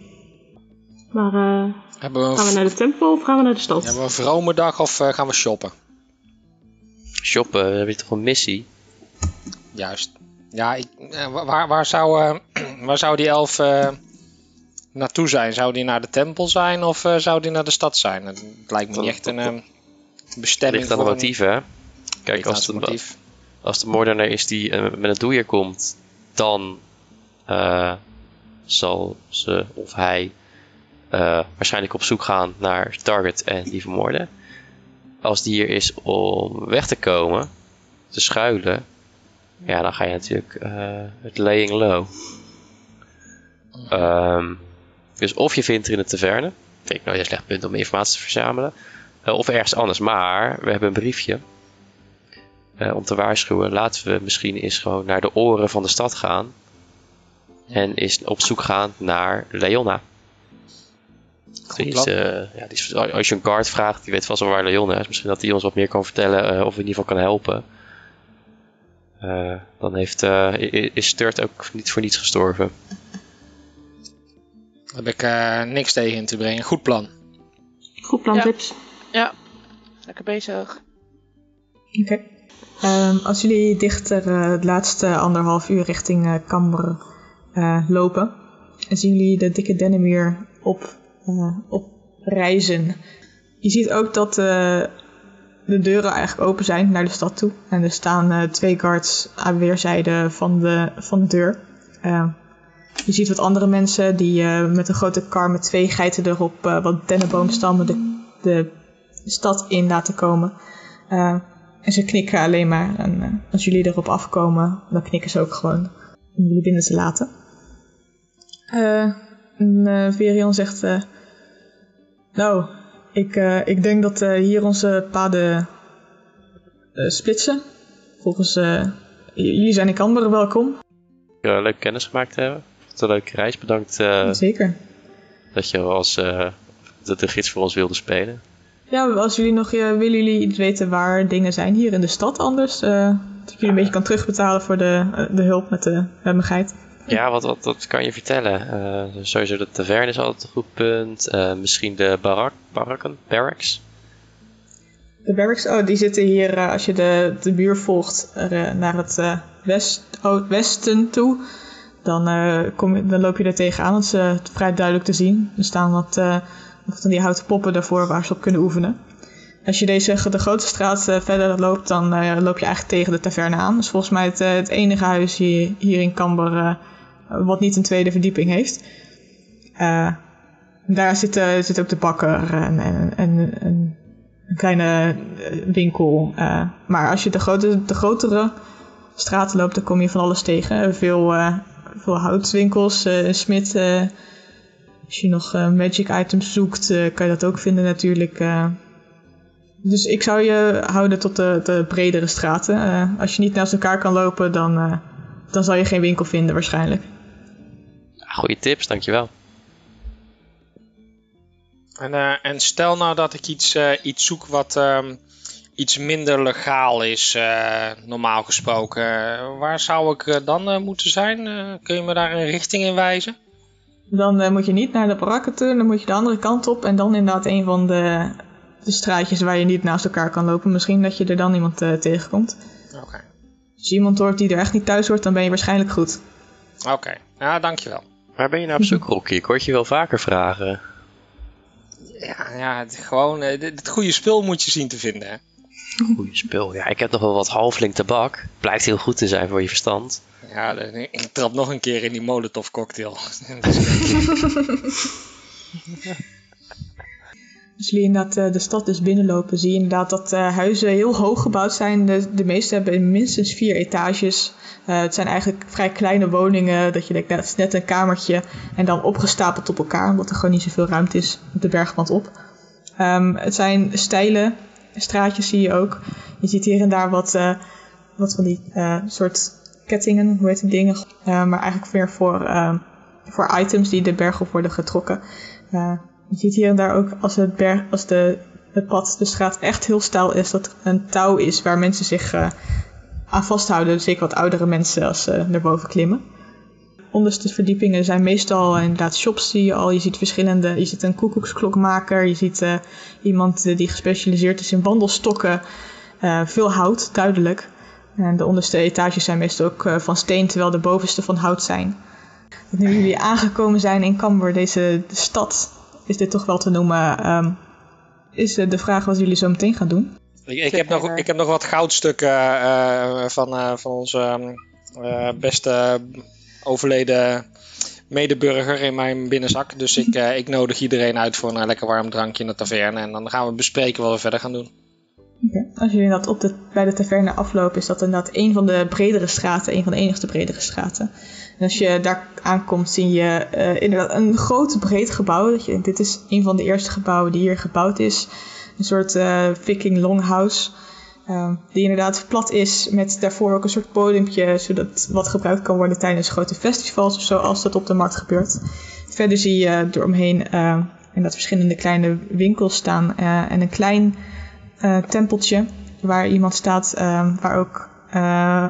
Maar eh, we gaan we naar de tempel of gaan we naar de stad? hebben we een vrome dag of eh, gaan we shoppen? Shoppen, dan heb je toch een missie? Juist. Ja, ik, wa- waar, waar, zou, eh, waar zou die elf eh, naartoe zijn? Zou die naar de tempel zijn of eh, zou die naar de stad zijn? Het lijkt me niet echt een eh, bestemming Ligt aan een- motieven, hè? Kijk, ligt aan als het de, motief. Als de moordenaar is die eh, met een doeier komt, dan eh, zal ze of hij eh, waarschijnlijk op zoek gaan naar target en die vermoorden. Als die hier is om weg te komen, te schuilen, ja, dan ga je natuurlijk het laying low. Ehm, dus of je vindt er in de taverne, vind ik nooit een slecht punt om informatie te verzamelen, of ergens anders. Maar we hebben een briefje eh, om te waarschuwen. Laten we misschien eens gewoon naar de oren van de stad gaan. En eens op zoek gaan naar Leona. Die is, eh, ja, die is, als je een guard vraagt, die weet vast wel waar Leona is. Misschien dat die ons wat meer kan vertellen eh, of in ieder geval kan helpen. Eh, dan heeft, eh, is Sturt ook niet voor niets gestorven. Daar heb ik eh, niks tegen in te brengen. Goed plan. Goed plan, Ja. tips. Ja, lekker bezig. Oké. Ehm, als jullie dichter eh, het laatste anderhalf uur richting uh, Camber uh, lopen, en zien jullie de dikke Dennemeer op, op reizen. Je ziet ook dat de deuren eigenlijk open zijn naar de stad toe. En er staan twee guards aan weerszijden van de, van de deur. Ehm, je ziet wat andere mensen die met een grote kar met twee geiten erop wat dennenboomstammen de, de stad in laten komen. En ze knikken alleen maar. En uh, als jullie erop afkomen, dan knikken ze ook gewoon om jullie binnen te laten. Uh, en uh, Verion zegt... nou, ik, ik denk dat hier onze paden splitsen. Volgens... jullie zijn in Camber welkom. Ja, leuk kennis gemaakt te hebben. Wat een leuke reis. Bedankt Zeker. dat je als dat de gids voor ons wilde spelen. Ja, als jullie nog uh, willen jullie iets weten waar dingen zijn hier in de stad anders? Uh, dat jullie een beetje kan terugbetalen voor de, uh, de hulp met de ruimigheid. Ja, wat, wat, wat kan je vertellen? sowieso de taverne is altijd een goed punt. misschien de barak, barakken, barracks? De barracks, oh, die zitten hier als je de, de buur volgt naar het west, oh, westen toe. Dan, kom je, dan loop je er tegenaan. Dat is vrij duidelijk te zien. Er staan wat dan die houten poppen daarvoor waar ze op kunnen oefenen. Als je deze, de grote straat uh, verder loopt, dan uh, loop je eigenlijk tegen de taverne aan. Dat is volgens mij het, uh, het enige huis hier, hier in Camber wat niet een tweede verdieping heeft. daar zit, zit ook de bakker en, en, en, een kleine winkel. maar als je de, grote, de grotere straten loopt, dan kom je van alles tegen. Veel, veel houtwinkels, een smid als je nog uh, magic items zoekt, uh, kan je dat ook vinden natuurlijk. Uh. Dus ik zou je houden tot de, de bredere straten. als je niet naast elkaar kan lopen, dan, dan zal je geen winkel vinden waarschijnlijk. Goeie tips, dankjewel. En, en stel nou dat ik iets, iets zoek wat um, iets minder legaal is, normaal gesproken. waar zou ik dan moeten zijn? kun je me daar een richting in wijzen? Dan uh, moet je niet naar de barakken toe, dan moet je de andere kant op. En dan inderdaad een van de, de straatjes waar je niet naast elkaar kan lopen. Misschien dat je er dan iemand uh, tegenkomt. Oké. Okay. Als je iemand hoort die er echt niet thuis hoort, dan ben je waarschijnlijk goed. Oké, ja, dankjewel. Waar ben je nou op zoek, Rocky? Ik hoor je wel vaker vragen. Ja, ja het, gewoon uh, het goede spul moet je zien te vinden, hè. Goeie spul. Ja, ik heb nog wel wat halfling tabak. Blijkt heel goed te zijn voor je verstand. Ja, ik trap nog een keer in die Molotov cocktail. Als jullie inderdaad uh, de stad dus binnenlopen, zie je inderdaad dat uh, huizen heel hoog gebouwd zijn. De, de meeste hebben minstens vier etages. Uh, het zijn eigenlijk vrij kleine woningen, dat je denkt, dat is net een kamertje. En dan opgestapeld op elkaar, omdat er gewoon niet zoveel ruimte is op de bergwand op. Um, het zijn steile straatjes, zie je ook. Je ziet hier en daar wat, wat van die soort kettingen, hoe heet die dingen. Uh, maar eigenlijk weer voor, uh, voor items die de berg op worden getrokken. Uh, je ziet hier en daar ook als, het, berg, als de, het pad, de straat echt heel stijl is, dat er een touw is waar mensen zich aan vasthouden. Zeker wat oudere mensen als ze naar boven klimmen. Onderste verdiepingen zijn meestal inderdaad shops zie je al. Je ziet verschillende, je ziet een koekoeksklokmaker, je ziet iemand die gespecialiseerd is in wandelstokken. veel hout, duidelijk. En de onderste etages zijn meestal ook eh, van steen, terwijl de bovenste van hout zijn. Nu jullie aangekomen zijn in Camber, deze de stad, is dit toch wel te noemen, um, is de vraag wat jullie zo meteen gaan doen. Ik, ik heb, nog, ik heb nog wat goudstukken uh, van, uh, van onze uh, beste overleden medeburger in mijn binnenzak. Dus ik, ik nodig iedereen uit voor een lekker warm drankje in de taverne. En dan gaan we bespreken wat we verder gaan doen. Als jullie dat op de, bij de taverne aflopen, is dat inderdaad een van de bredere straten, een van de enigste bredere straten. En als je daar aankomt, zie je uh, inderdaad een groot breed gebouw. Dat je, dit is een van de eerste gebouwen die hier gebouwd is. Een soort uh, viking longhouse. Uh, die inderdaad plat is, met daarvoor ook een soort podiumpje, zodat wat gebruikt kan worden tijdens grote festivals of zo, als dat op de markt gebeurt. Verder zie je eromheen inderdaad verschillende kleine winkels staan en een klein tempeltje waar iemand staat, uh, waar ook uh,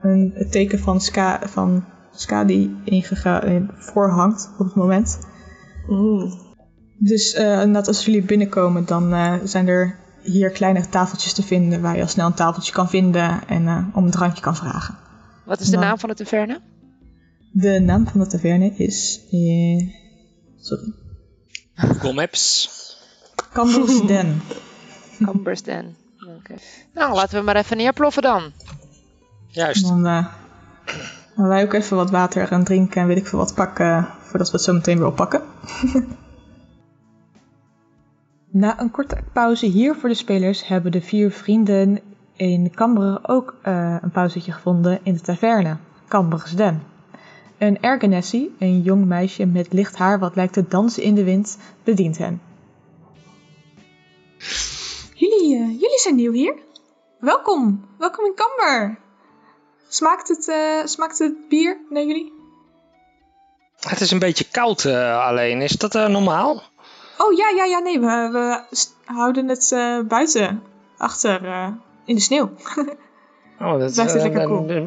een het teken van, ska, van Skadi ingegaan voor hangt op het moment. Mm. Dus uh, als jullie binnenkomen, dan zijn er hier kleine tafeltjes te vinden waar je al snel een tafeltje kan vinden en eh, om een drankje kan vragen. Wat is de naam van de taverne? De naam van de taverne is. eh, sorry. Google Maps. Camber's Den. Cambers Den. Nou, laten we maar even neerploffen dan. Juist. Dan eh, gaan wij ook even wat water gaan drinken en weet ik veel wat pakken voordat we het zo meteen weer oppakken. Na een korte pauze hier voor de spelers hebben de vier vrienden in Cambre ook eh, een pauzetje gevonden in de taverne, Camber's Den. Een Ergenessie, een jong meisje met licht haar wat lijkt te dansen in de wind, bedient hen. Jullie, eh, jullie zijn nieuw hier? Welkom, welkom in Camber. Smaakt het, eh, smaakt het bier naar jullie? Het is een beetje koud eh, alleen. Is dat eh, normaal? Oh ja, ja, ja, nee, we, we houden het eh, buiten, achter, eh, in de sneeuw. Oh, dat, eh, lekker eh,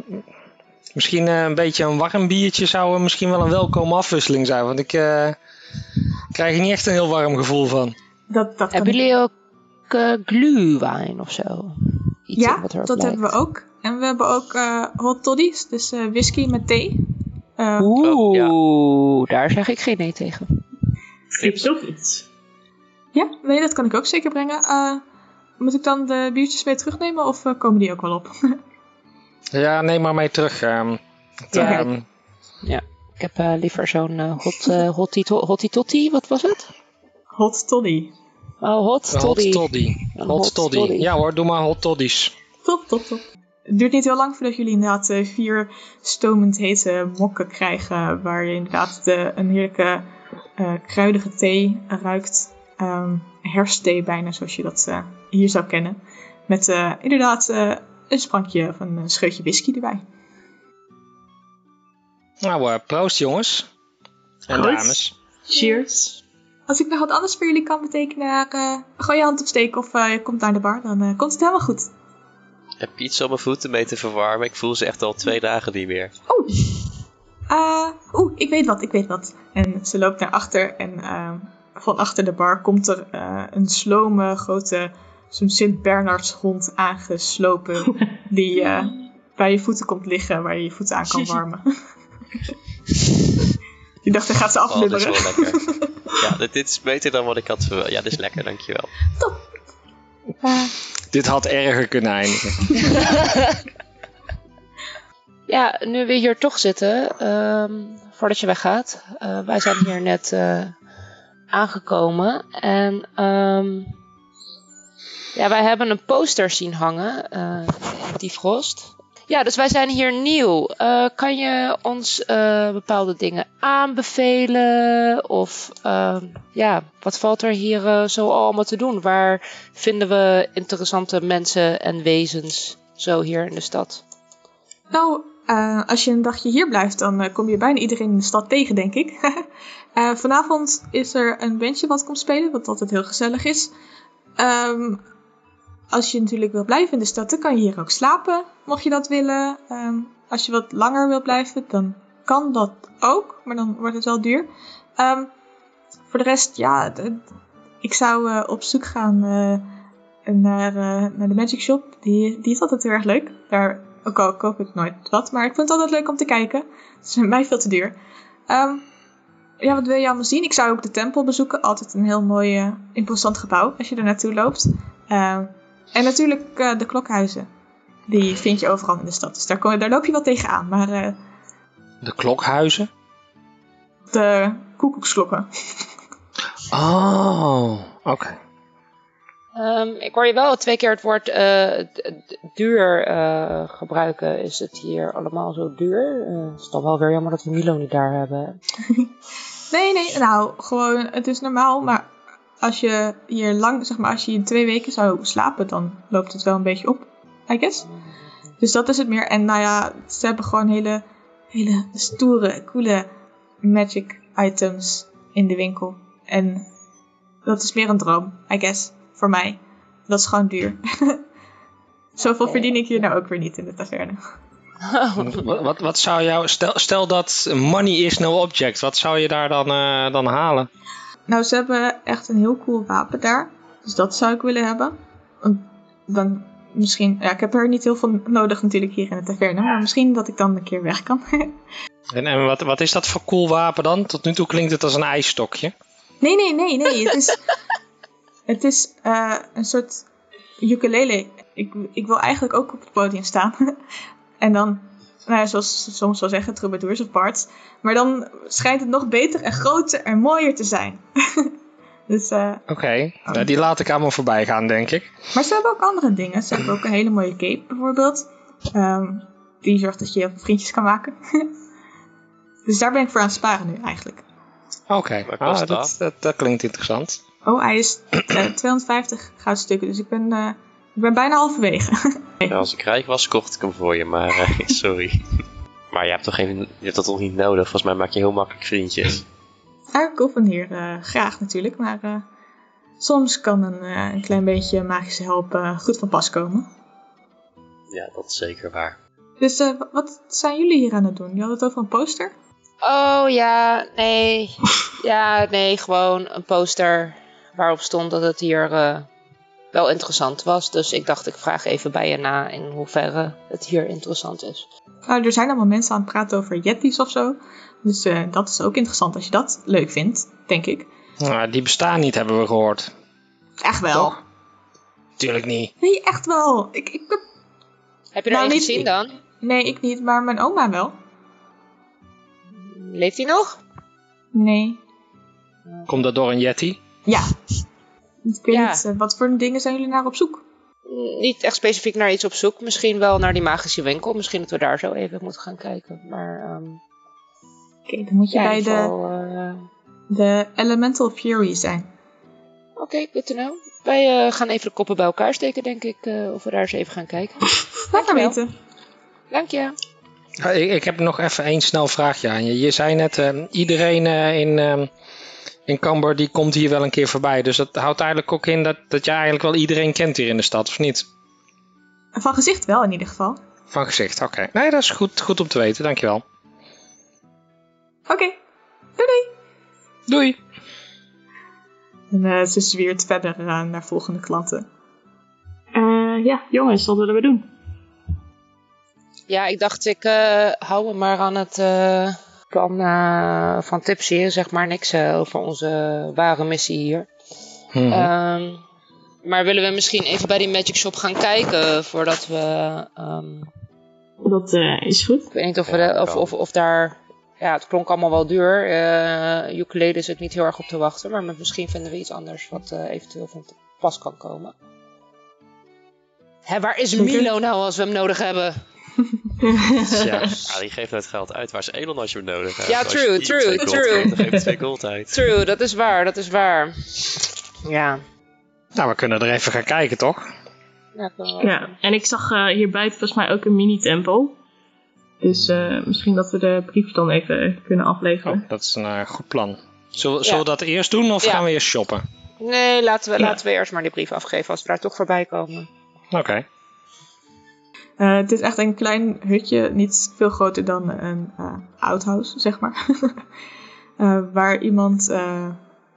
misschien eh, een beetje een warm biertje zou misschien wel een welkome afwisseling zijn. Want ik eh, krijg er niet echt een heel warm gevoel van. Dat, dat kan Hebben jullie ook uh, gluwijn of zo? Iets Ja, dat lijkt. hebben we ook. En we hebben ook eh, hot toddies, dus eh, whisky met thee. Eh, Oeh, daar zeg ik geen nee tegen. Tips of iets. Ja, nee, dat kan ik ook zeker brengen. Eh, moet ik dan de biertjes mee terugnemen of eh, komen die ook wel op? Ja, neem maar mee terug. ehm. Het, Ja. ehm, Ik heb eh, liever zo'n eh, hot, eh hottie, to- hottie totti, wat was het? hot toddy. Oh, hot een hot toddy. toddy. Hot hot toddy. toddy. Ja hoor, doe maar hot toddies. Top, top, top. Het duurt niet heel lang voordat jullie inderdaad eh, vier stomend hete mokken krijgen. Waar je inderdaad de, een heerlijke eh, kruidige thee ruikt. Ehm herfstthee bijna, zoals je dat eh, hier zou kennen. Met eh, inderdaad eh, een sprankje of een scheutje whisky erbij. Nou, proost jongens. En dames. Cheers. Als ik nog wat anders voor jullie kan betekenen, eh gooi je hand opsteken of eh, je komt naar de bar. Dan eh, komt het helemaal goed. Heb je iets om mijn voeten mee te verwarmen? Ik voel ze echt al twee dagen niet meer. Oeh. Eh, Oeh, ik weet wat, ik weet wat. En ze loopt naar achter en van achter de bar komt er eh, een slome, grote, zo'n Sint-Bernardshond aangeslopen. die eh, bij je voeten komt liggen, waar je je voeten aan kan warmen. Je dacht, hij gaat ze Oh, dit is wel lekker. Ja, dit, dit is beter dan wat ik had verwacht. Ja, dit is lekker, dankjewel. Dit had erger kunnen eindigen. Ja, nu we hier toch zitten, ehm, voordat je weggaat. eh, wij zijn hier net eh, aangekomen. En ehm, ja, wij hebben een poster zien hangen eh in Diefrost. Ja, dus wij zijn hier nieuw. Eh, kan je ons eh, bepaalde dingen aanbevelen? Of ehm, ja, wat valt er hier eh, zo allemaal te doen? Waar vinden we interessante mensen en wezens zo hier in de stad? Nou, als je een dagje hier blijft, dan kom je bijna iedereen in de stad tegen, denk ik. Vanavond is er een bandje wat komt spelen, wat altijd heel gezellig is. Ehm, als je natuurlijk wil blijven in de stad, dan kan je hier ook slapen, mocht je dat willen. Ehm, als je wat langer wilt blijven, dan kan dat ook, maar dan wordt het wel duur. Ehm, voor de rest, ja, ik zou eh, op zoek gaan eh, naar, eh, naar de Magic Shop. Die, die is altijd heel erg leuk. Daar ook al koop ik nooit wat, maar ik vind het altijd leuk om te kijken. Het is mij veel te duur. Ehm, ja, wat wil je allemaal zien? Ik zou ook de tempel bezoeken. Altijd een heel mooi, eh, imposant gebouw als je er naartoe loopt. Ehm, en natuurlijk eh, de klokhuizen. Die vind je overal in de stad. Dus daar, kom, daar loop je wel tegenaan. Maar eh, De klokhuizen. de koekoeksklokken. Oh, oké. Ehm, ik hoor je wel twee keer het woord eh, duur eh, gebruiken. Is het hier allemaal zo duur? Eh, het is dan wel weer jammer dat we Milo niet daar hebben. Nee, nee, nou, gewoon, het is normaal. Maar als je hier lang, zeg maar, als je hier twee weken zou slapen, dan loopt het wel een beetje op, I guess. Dus dat is het meer. En nou ja, ze hebben gewoon hele, hele stoere, coole magic items in de winkel. En dat is meer een droom, I guess, voor mij. Dat is gewoon duur. Zoveel verdien ik hier nou ook weer niet in de taverne. Wat, wat, zou jou... Stel, stel dat money is no object. Wat zou je daar dan, eh, dan halen? Nou, ze hebben echt een heel cool wapen daar. Dus dat zou ik willen hebben. dan misschien... Ja, ik heb er niet heel veel nodig natuurlijk hier in de taverne. Maar misschien dat ik dan een keer weg kan. En, en wat, wat is dat voor cool wapen dan? Tot nu toe klinkt het als een ijsstokje. nee, nee, nee, nee. Het is, het is eh, een soort ukulele. Ik, ik wil eigenlijk ook op het podium staan. en dan, nou ja, zoals ze soms wel zeggen, troubadours of bards. Maar dan schijnt het nog beter en groter en mooier te zijn. dus, eh, Oké, nou, die laat ik allemaal voorbij gaan, denk ik. maar ze hebben ook andere dingen. Ze hebben ook een hele mooie cape bijvoorbeeld. Ehm, die zorgt dat je heel veel vriendjes kan maken. dus daar ben ik voor aan het sparen nu eigenlijk. Oké, ah, kost dat, dat? klinkt interessant. Oh, hij is eh, 250 goudstukken, dus ik ben, eh, ik ben bijna halverwege. Ja, als ik rijk was, kocht ik hem voor je, maar eh, sorry. Maar je hebt, toch geen, je hebt dat toch niet nodig? Volgens mij maak je heel makkelijk vriendjes. Ja, ik oefen hier eh, graag natuurlijk, maar eh, soms kan een, eh, een klein beetje magische help goed van pas komen. Ja, dat is zeker waar. Dus eh, wa- wat zijn jullie hier aan het doen? Je had het over een poster? Oh ja, nee. Ja, nee, gewoon een poster waarop stond dat het hier eh, wel interessant was. Dus ik dacht, ik vraag even bij je na in hoeverre het hier interessant is. Nou, er zijn allemaal mensen aan het praten over yeti's of zo. Dus eh, dat is ook interessant als je dat leuk vindt, denk ik. Nou, die bestaan niet, hebben we gehoord. Echt wel. Toch? Tuurlijk niet. Nee, echt wel. Ik, ik heb... Heb je er Nou, een niet- gezien dan? Nee, ik niet, maar mijn oma wel. Leeft hij nog? Nee. Komt dat door een Yeti? Ja. Ik weet Ja. niet, eh, wat voor dingen zijn jullie naar op zoek? Mm, Niet echt specifiek naar iets op zoek. Misschien wel naar die magische winkel. Misschien dat we daar zo even moeten gaan kijken. Maar ehm Oké, dan moet je ja, bij de, eh, de Elemental Fury zijn. Oké, good to know. Wij eh, gaan even de koppen bij elkaar steken, denk ik. eh, of we daar eens even gaan kijken. Laat maar Dankjewel. weten. Dank je. Ik, ik heb nog even één snel vraagje aan je. Je zei net, eh, iedereen eh, in, ehm in Camber die komt hier wel een keer voorbij. Dus dat houdt eigenlijk ook in dat, dat je eigenlijk wel iedereen kent hier in de stad, of niet? Van gezicht wel in ieder geval. Van gezicht, oké. Nee, dat is goed, goed om te weten, dankjewel. Oké, doei doei. Doei! En eh, ze zwiert verder eh, naar volgende klanten. Eh, ja, jongens, wat willen we doen? Ja, ik dacht, ik eh, hou me maar aan het plan eh, van Tipsy. Zeg maar niks eh, over onze ware missie hier. Mhm. Ehm, maar willen we misschien even bij die Magic Shop gaan kijken voordat we... ehm, Dat eh, is goed. ik weet niet of, we Ja, de- of, kan. of, of daar... Ja, het klonk allemaal wel duur. Eh ukulele is het niet heel erg op te wachten. Maar misschien vinden we iets anders wat eventueel van te pas kan komen. Hè, waar is. Milo nou als we hem nodig hebben? Ja. Die geeft het geld uit. Waar is Elon als je hem nodig hebt? Ja, true, true, true. geeft, dan geef je twee gold uit. True, dat is waar, dat is waar. Ja. Nou, we kunnen er even gaan kijken, toch? Ja, en ik zag eh, hier buiten volgens mij ook een mini-tempel. Dus eh, misschien dat we de brief dan even kunnen afleveren. Oh, dat is een eh, goed plan. Zullen, Ja. zullen we dat eerst doen of Ja. gaan we eerst shoppen? Nee, laten we, Ja. laten we eerst maar die brief afgeven als we daar toch voorbij komen. Oké. Eh, het is echt een klein hutje, niet veel groter dan een eh outhouse, zeg maar. Eh, waar iemand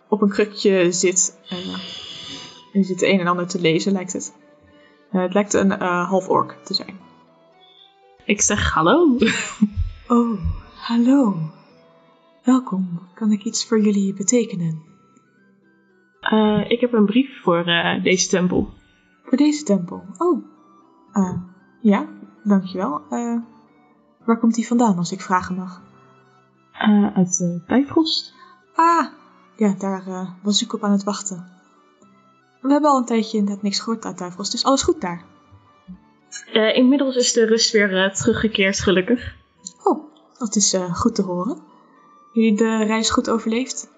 op een krukje zit. en zit een en ander te lezen, lijkt het. Het lijkt een half ork te zijn. Ik zeg hallo. Oh, hallo. Welkom. Kan ik iets voor jullie betekenen? Ik heb een brief voor deze tempel. Voor deze tempel. Oh. Eh, ja, dankjewel. Eh waar komt die vandaan, als ik vragen mag? Eh, uit uh, Bifrost. Ah, ja, daar eh, was ik op aan het wachten. We hebben al een tijdje inderdaad niks gehoord uit Duivels, dus alles goed daar. Eh, inmiddels is de rust weer eh, teruggekeerd, gelukkig. Oh, dat is eh, goed te horen. Jullie de reis goed overleefd?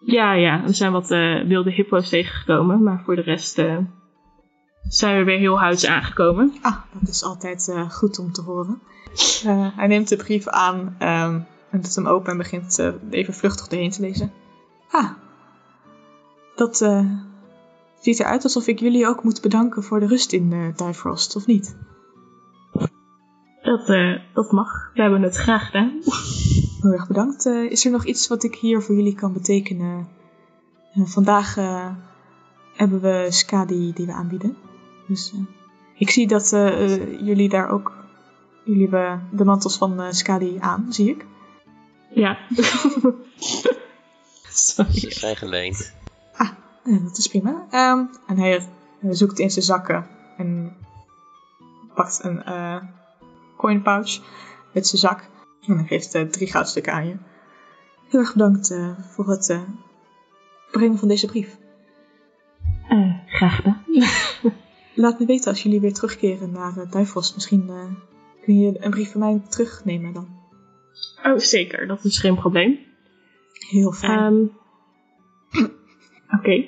Ja, ja, er zijn wat eh, wilde hippo's tegengekomen, maar voor de rest eh, zijn we weer heel huids aangekomen. Ah, dat is altijd eh, goed om te horen. Eh, hij neemt de brief aan ehm, en doet hem open en begint eh, even vluchtig doorheen te lezen. Ah, dat ziet eruit alsof ik jullie ook moet bedanken voor de rust in uh, Difrost, of niet? Dat, dat mag. We hebben het graag gedaan. Heel erg bedankt. Is er nog iets wat ik hier voor jullie kan betekenen? Vandaag hebben we Skadi die we aanbieden. Dus eh, ik zie dat eh, eh, jullie daar ook... Jullie hebben de mantels van eh, Skadi aan, zie ik. Ja. Sorry. Ze zijn geleend. Eh, dat is prima. Ehm, en hij zoekt in zijn zakken en pakt een eh coin pouch met zijn zak. En dan geeft hij drie goudstukken aan je. Heel erg bedankt voor het eh, brengen van deze brief. Eh, graag gedaan. Laat me weten als jullie weer terugkeren naar uh. Misschien eh, kun je een brief van mij terugnemen dan. Oh, zeker. Dat is geen probleem. Heel fijn. Ehm, Oké.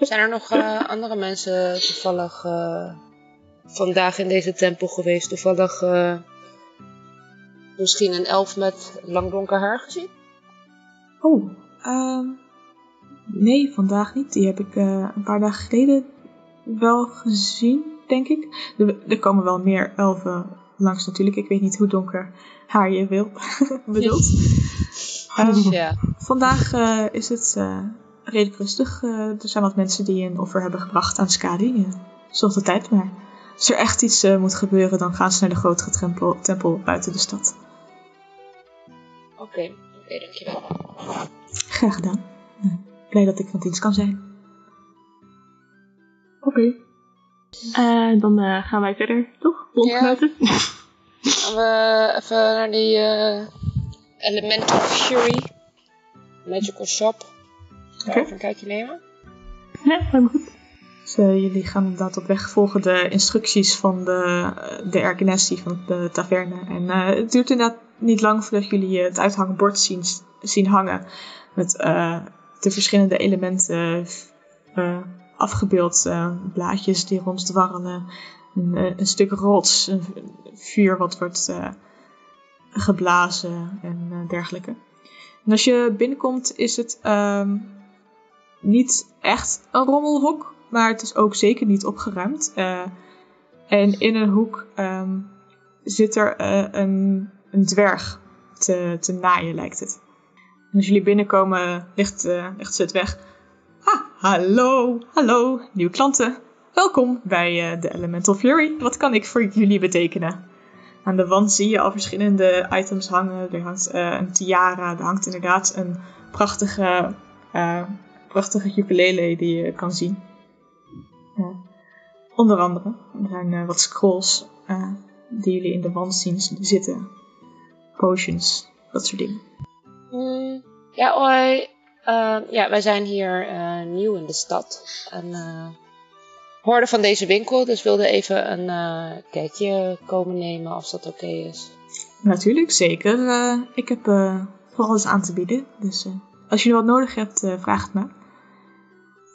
Zijn er nog eh, andere mensen toevallig eh, vandaag in deze tempel geweest? Toevallig eh, misschien een elf met lang donker haar gezien? Oh, ehm, nee, vandaag niet. Die heb ik eh, een paar dagen geleden wel gezien, denk ik. Er, er komen wel meer elfen langs natuurlijk. Ik weet niet hoe donker haar je wil, bedoelt. Ehm, Dus ja. vandaag eh, is het eh, redelijk rustig. Eh, er zijn wat mensen die een offer hebben gebracht aan Skadi. Zorg de tijd maar. Als er echt iets moet gebeuren, dan gaan ze naar de grotere tempel, tempel buiten de stad. Oké, oké, dankjewel. Graag gedaan. Blij dat ik van dienst kan zijn. Oké. Eh, dan eh, gaan wij verder, toch? Bondgenoten? Gaan we even naar die eh, Elemental Fury Magical Shop. Daar even een kijkje nemen. Ja, helemaal goed. Dus, jullie gaan inderdaad op weg volgen de instructies van de, de Ergenesti van de taverne. En eh, het duurt inderdaad niet lang voordat jullie het uithangbord zien, zien hangen. Met eh, de verschillende elementen eh, afgebeeld. eh, blaadjes die ronddwarrelen. Een, eh, een stuk rots. Een vuur wat wordt eh, geblazen en dergelijke. En als je binnenkomt is het ehm, niet echt een rommelhok, maar het is ook zeker niet opgeruimd. En in een hoek ehm, zit er een, een dwerg te, te naaien, lijkt het. Als jullie binnenkomen, ligt, eh, ligt ze het weg. Hallo, hallo, nieuwe klanten. Welkom bij de Elemental Fury. Wat kan ik voor jullie betekenen? Aan de wand zie je al verschillende items hangen. Er hangt eh, een tiara, er hangt inderdaad een prachtige, eh, prachtige ukulele die je kan zien. Onder andere, er zijn wat scrolls die jullie in de wand zien zitten. Potions, dat soort dingen. Hmm, ja, hoi. Eh, ja, wij zijn hier eh, nieuw in de stad. En eh hoorden van deze winkel, dus wilden even een eh, kijkje komen nemen als dat oké is. Natuurlijk, zeker. Eh, ik heb eh voor alles aan te bieden. Dus eh, als je wat nodig hebt, eh, vraag het maar.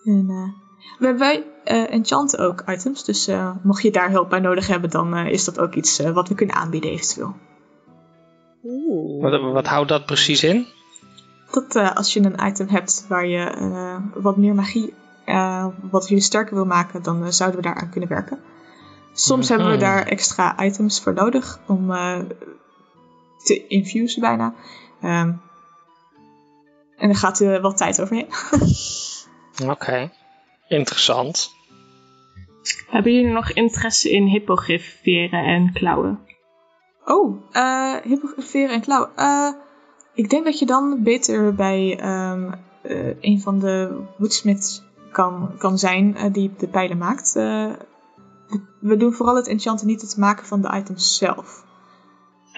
En, eh, we hebben bij eh, Enchant ook items. Dus eh, mocht je daar hulp bij nodig hebben, dan eh, is dat ook iets eh, wat we kunnen aanbieden eventueel. Oeh. Wat, wat houdt dat precies in? Dat eh, als je een item hebt waar je eh, wat meer magie, eh, wat jullie sterker wil maken, dan zouden we daaraan kunnen werken. Soms hebben we Mhm. daar extra items voor nodig om eh, te infusen bijna. Ehm, en er gaat er wel tijd overheen. Oké, interessant. Hebben jullie nog interesse in hippogrifferen en klauwen? Oh, eh hippogrifferen en klauwen. Eh, ik denk dat je dan beter bij ehm, eh, een van de woodsmiths kan, kan zijn eh, die de pijlen maakt. Eh, we doen vooral het enchanten niet het maken van de items zelf.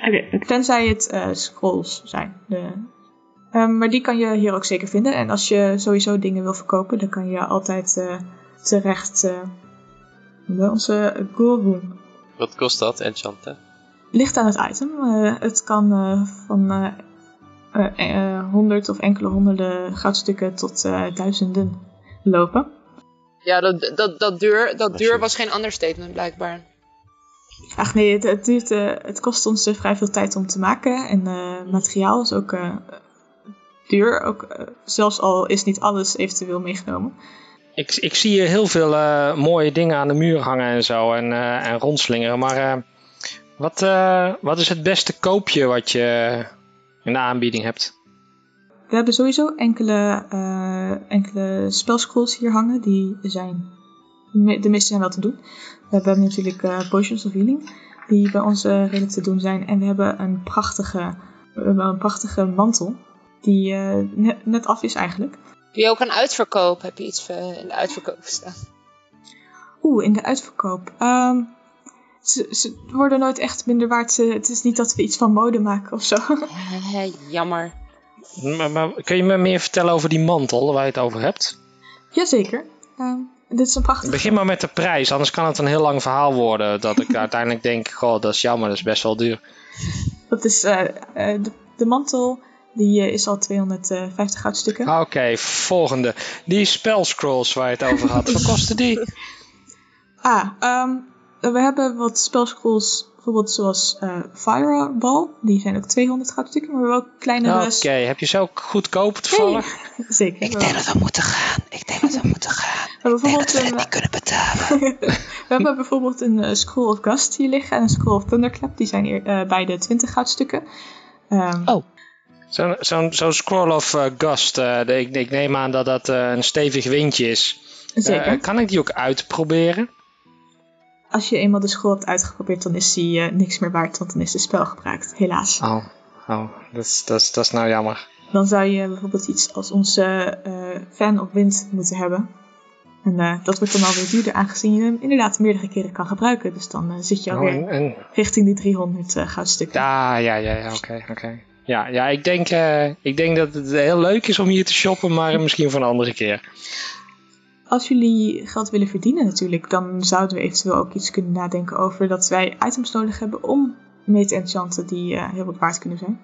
Oké, oké. Tenzij het eh, scrolls zijn. De, Ehm, maar die kan je hier ook zeker vinden. En als je sowieso dingen wil verkopen, dan kan je altijd eh, terecht eh, bij onze Gulroom. Wat kost dat, enchanten? Ligt aan het item. Eh, het kan eh, van honderd of enkele honderden goudstukken tot eh, duizenden lopen. Ja, dat, dat, dat, duur, dat duur was geen understatement blijkbaar. Ach nee, het, het, duurt, eh, het kost ons eh, vrij veel tijd om te maken. En eh, materiaal is ook eh, duur. Ook, eh, zelfs al is niet alles eventueel meegenomen. Ik, ik zie hier heel veel eh, mooie dingen aan de muur hangen en zo en, eh, en rondslingeren. Maar eh, wat, eh, wat is het beste koopje wat je in de aanbieding hebt? we hebben sowieso enkele, eh, enkele spelscrolls hier hangen. Die zijn, de me- de meeste zijn wel te doen. We hebben natuurlijk eh, Potions of Healing, die bij ons eh, redelijk te doen zijn. En we hebben een prachtige, we hebben een prachtige mantel, die eh, net, net af is eigenlijk. Doe je ook een uitverkoop? Heb je iets in de uitverkoop staan? Oeh, in de uitverkoop. Ehm, ze, ze worden nooit echt minder waard. Ze, het is niet dat we iets van mode maken of zo. Eh, jammer. Maar, maar kun je me meer vertellen over die mantel waar je het over hebt? Jazeker. Ehm dit is een prachtige... Begin maar met de prijs, anders kan het een heel lang verhaal worden. Dat ik uiteindelijk denk, goh, dat is jammer, dat is best wel duur. Dat is eh, eh, de, de mantel. Die eh, is al 250 goudstukken. Ah, Oké, volgende. Die spellscrolls waar je het over had, wat kosten die? Ah, ehm, we hebben wat spelscrolls, bijvoorbeeld zoals eh, Fireball. Die zijn ook 200 goudstukken, maar we hebben ook kleinere... Oké, heb je ze ook goedkoop toevallig? Zeker. We hebben- dat we moeten gaan. Ik denk dat we moeten gaan. we hebben bijvoorbeeld een, kunnen betalen. we hebben bijvoorbeeld een eh, Scroll of Gust hier liggen en een Scroll of Thunderclap. Die zijn eer- eh, beide 20 goudstukken. Ehm, Oh. Zo'n zo'n zo'n scroll of eh, gust, eh, de- ik, ik neem aan dat dat eh, een stevig windje is. Zeker. Eh, kan ik die ook uitproberen? Als je eenmaal de scroll hebt uitgeprobeerd, dan is die eh, niks meer waard, want dan is de spel gebruikt, helaas. Oh, oh dat, is, dat, is, dat is nou jammer. Dan zou je bijvoorbeeld iets als onze eh, fan of wind moeten hebben. En eh, dat wordt dan alweer duurder, aangezien je hem inderdaad meerdere keren kan gebruiken. Dus dan zit je Oh, alweer en, en, richting die 300 eh, goudstukken. ja, ja, ja, ja, oké, oké. Ja, ja ik, denk, ik denk dat het heel leuk is om hier te shoppen, maar misschien voor een andere keer. Als jullie geld willen verdienen natuurlijk, dan zouden we eventueel ook iets kunnen nadenken over dat wij items nodig hebben om mee te enchanten die eh, heel wat waard kunnen zijn.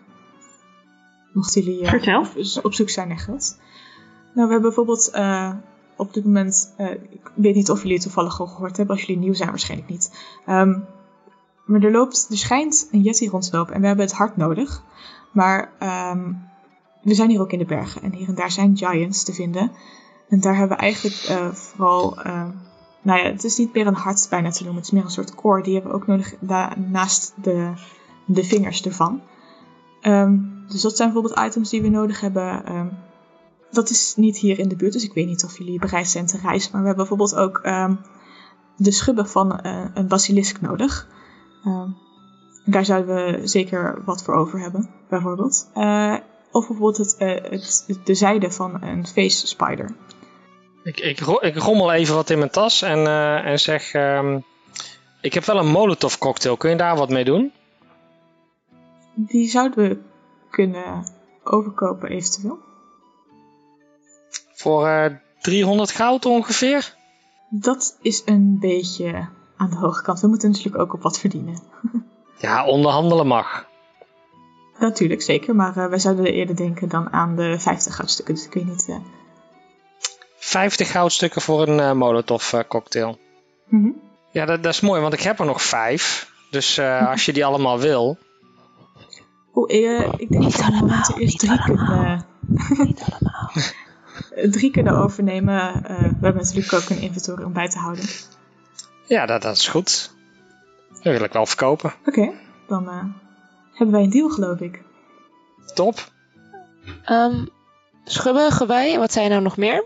Mochten jullie Vertel. op, op zoek zijn naar geld. Nou, we hebben bijvoorbeeld eh, op dit moment, ik weet niet of jullie het toevallig al gehoord hebben, als jullie nieuw zijn waarschijnlijk niet. Ehm, maar er loopt, er schijnt een Yeti rond te lopen en we hebben het hard nodig. Maar ehm, we zijn hier ook in de bergen en hier en daar zijn giants te vinden. En daar hebben we eigenlijk eh, vooral, eh, nou ja, het is niet meer een hart bijna te noemen, het is meer een soort core. Die hebben we ook nodig naast de, de vingers ervan. Ehm, dus dat zijn bijvoorbeeld items die we nodig hebben. Ehm, dat is niet hier in de buurt, dus ik weet niet of jullie bereid zijn te reizen. Maar we hebben bijvoorbeeld ook ehm, de schubben van eh, een basilisk nodig. Daar zouden we zeker wat voor over hebben, bijvoorbeeld. Of bijvoorbeeld het, het, de zijde van een face spider. Ik, ik, ro- ik rommel even wat in mijn tas en, eh, en zeg... ehm, ik heb wel een molotov cocktail, kun je daar wat mee doen? Die zouden we kunnen overkopen eventueel. Voor eh 300 goud ongeveer? Dat is een beetje aan de hoge kant. We moeten natuurlijk ook op wat verdienen. Ja, onderhandelen mag. Natuurlijk, zeker. Maar eh, wij zouden eerder denken dan aan de 50 goudstukken. Dus ik weet niet... eh, 50 goudstukken voor een eh, molotov eh, cocktail. mhm. Ja, dat, dat is mooi, want ik heb er nog vijf. Dus eh, als je die allemaal wil... Oeh, eh, ik denk dat we eerst drie kunnen... drie kunnen overnemen. Eh, we hebben natuurlijk ook een inventory om bij te houden. Ja, dat, dat is goed. Dat wil ik wel verkopen. Oké, dan eh, hebben wij een deal, geloof ik. Top. Ehm schubben, gewei, en wat zijn er nou nog meer?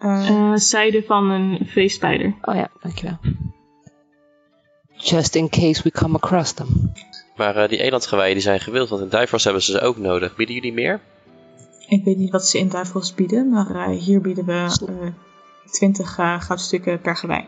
Eh, Eh, zijde van een veespijder. Oh ja, dankjewel. Just in case we come across them. Maar eh, die elandgeweien die zijn gewild, want in Duivels hebben ze ze ook nodig. Bieden jullie meer? Ik weet niet wat ze in Duivels bieden, maar hier bieden we eh 20 eh, goudstukken per gewei.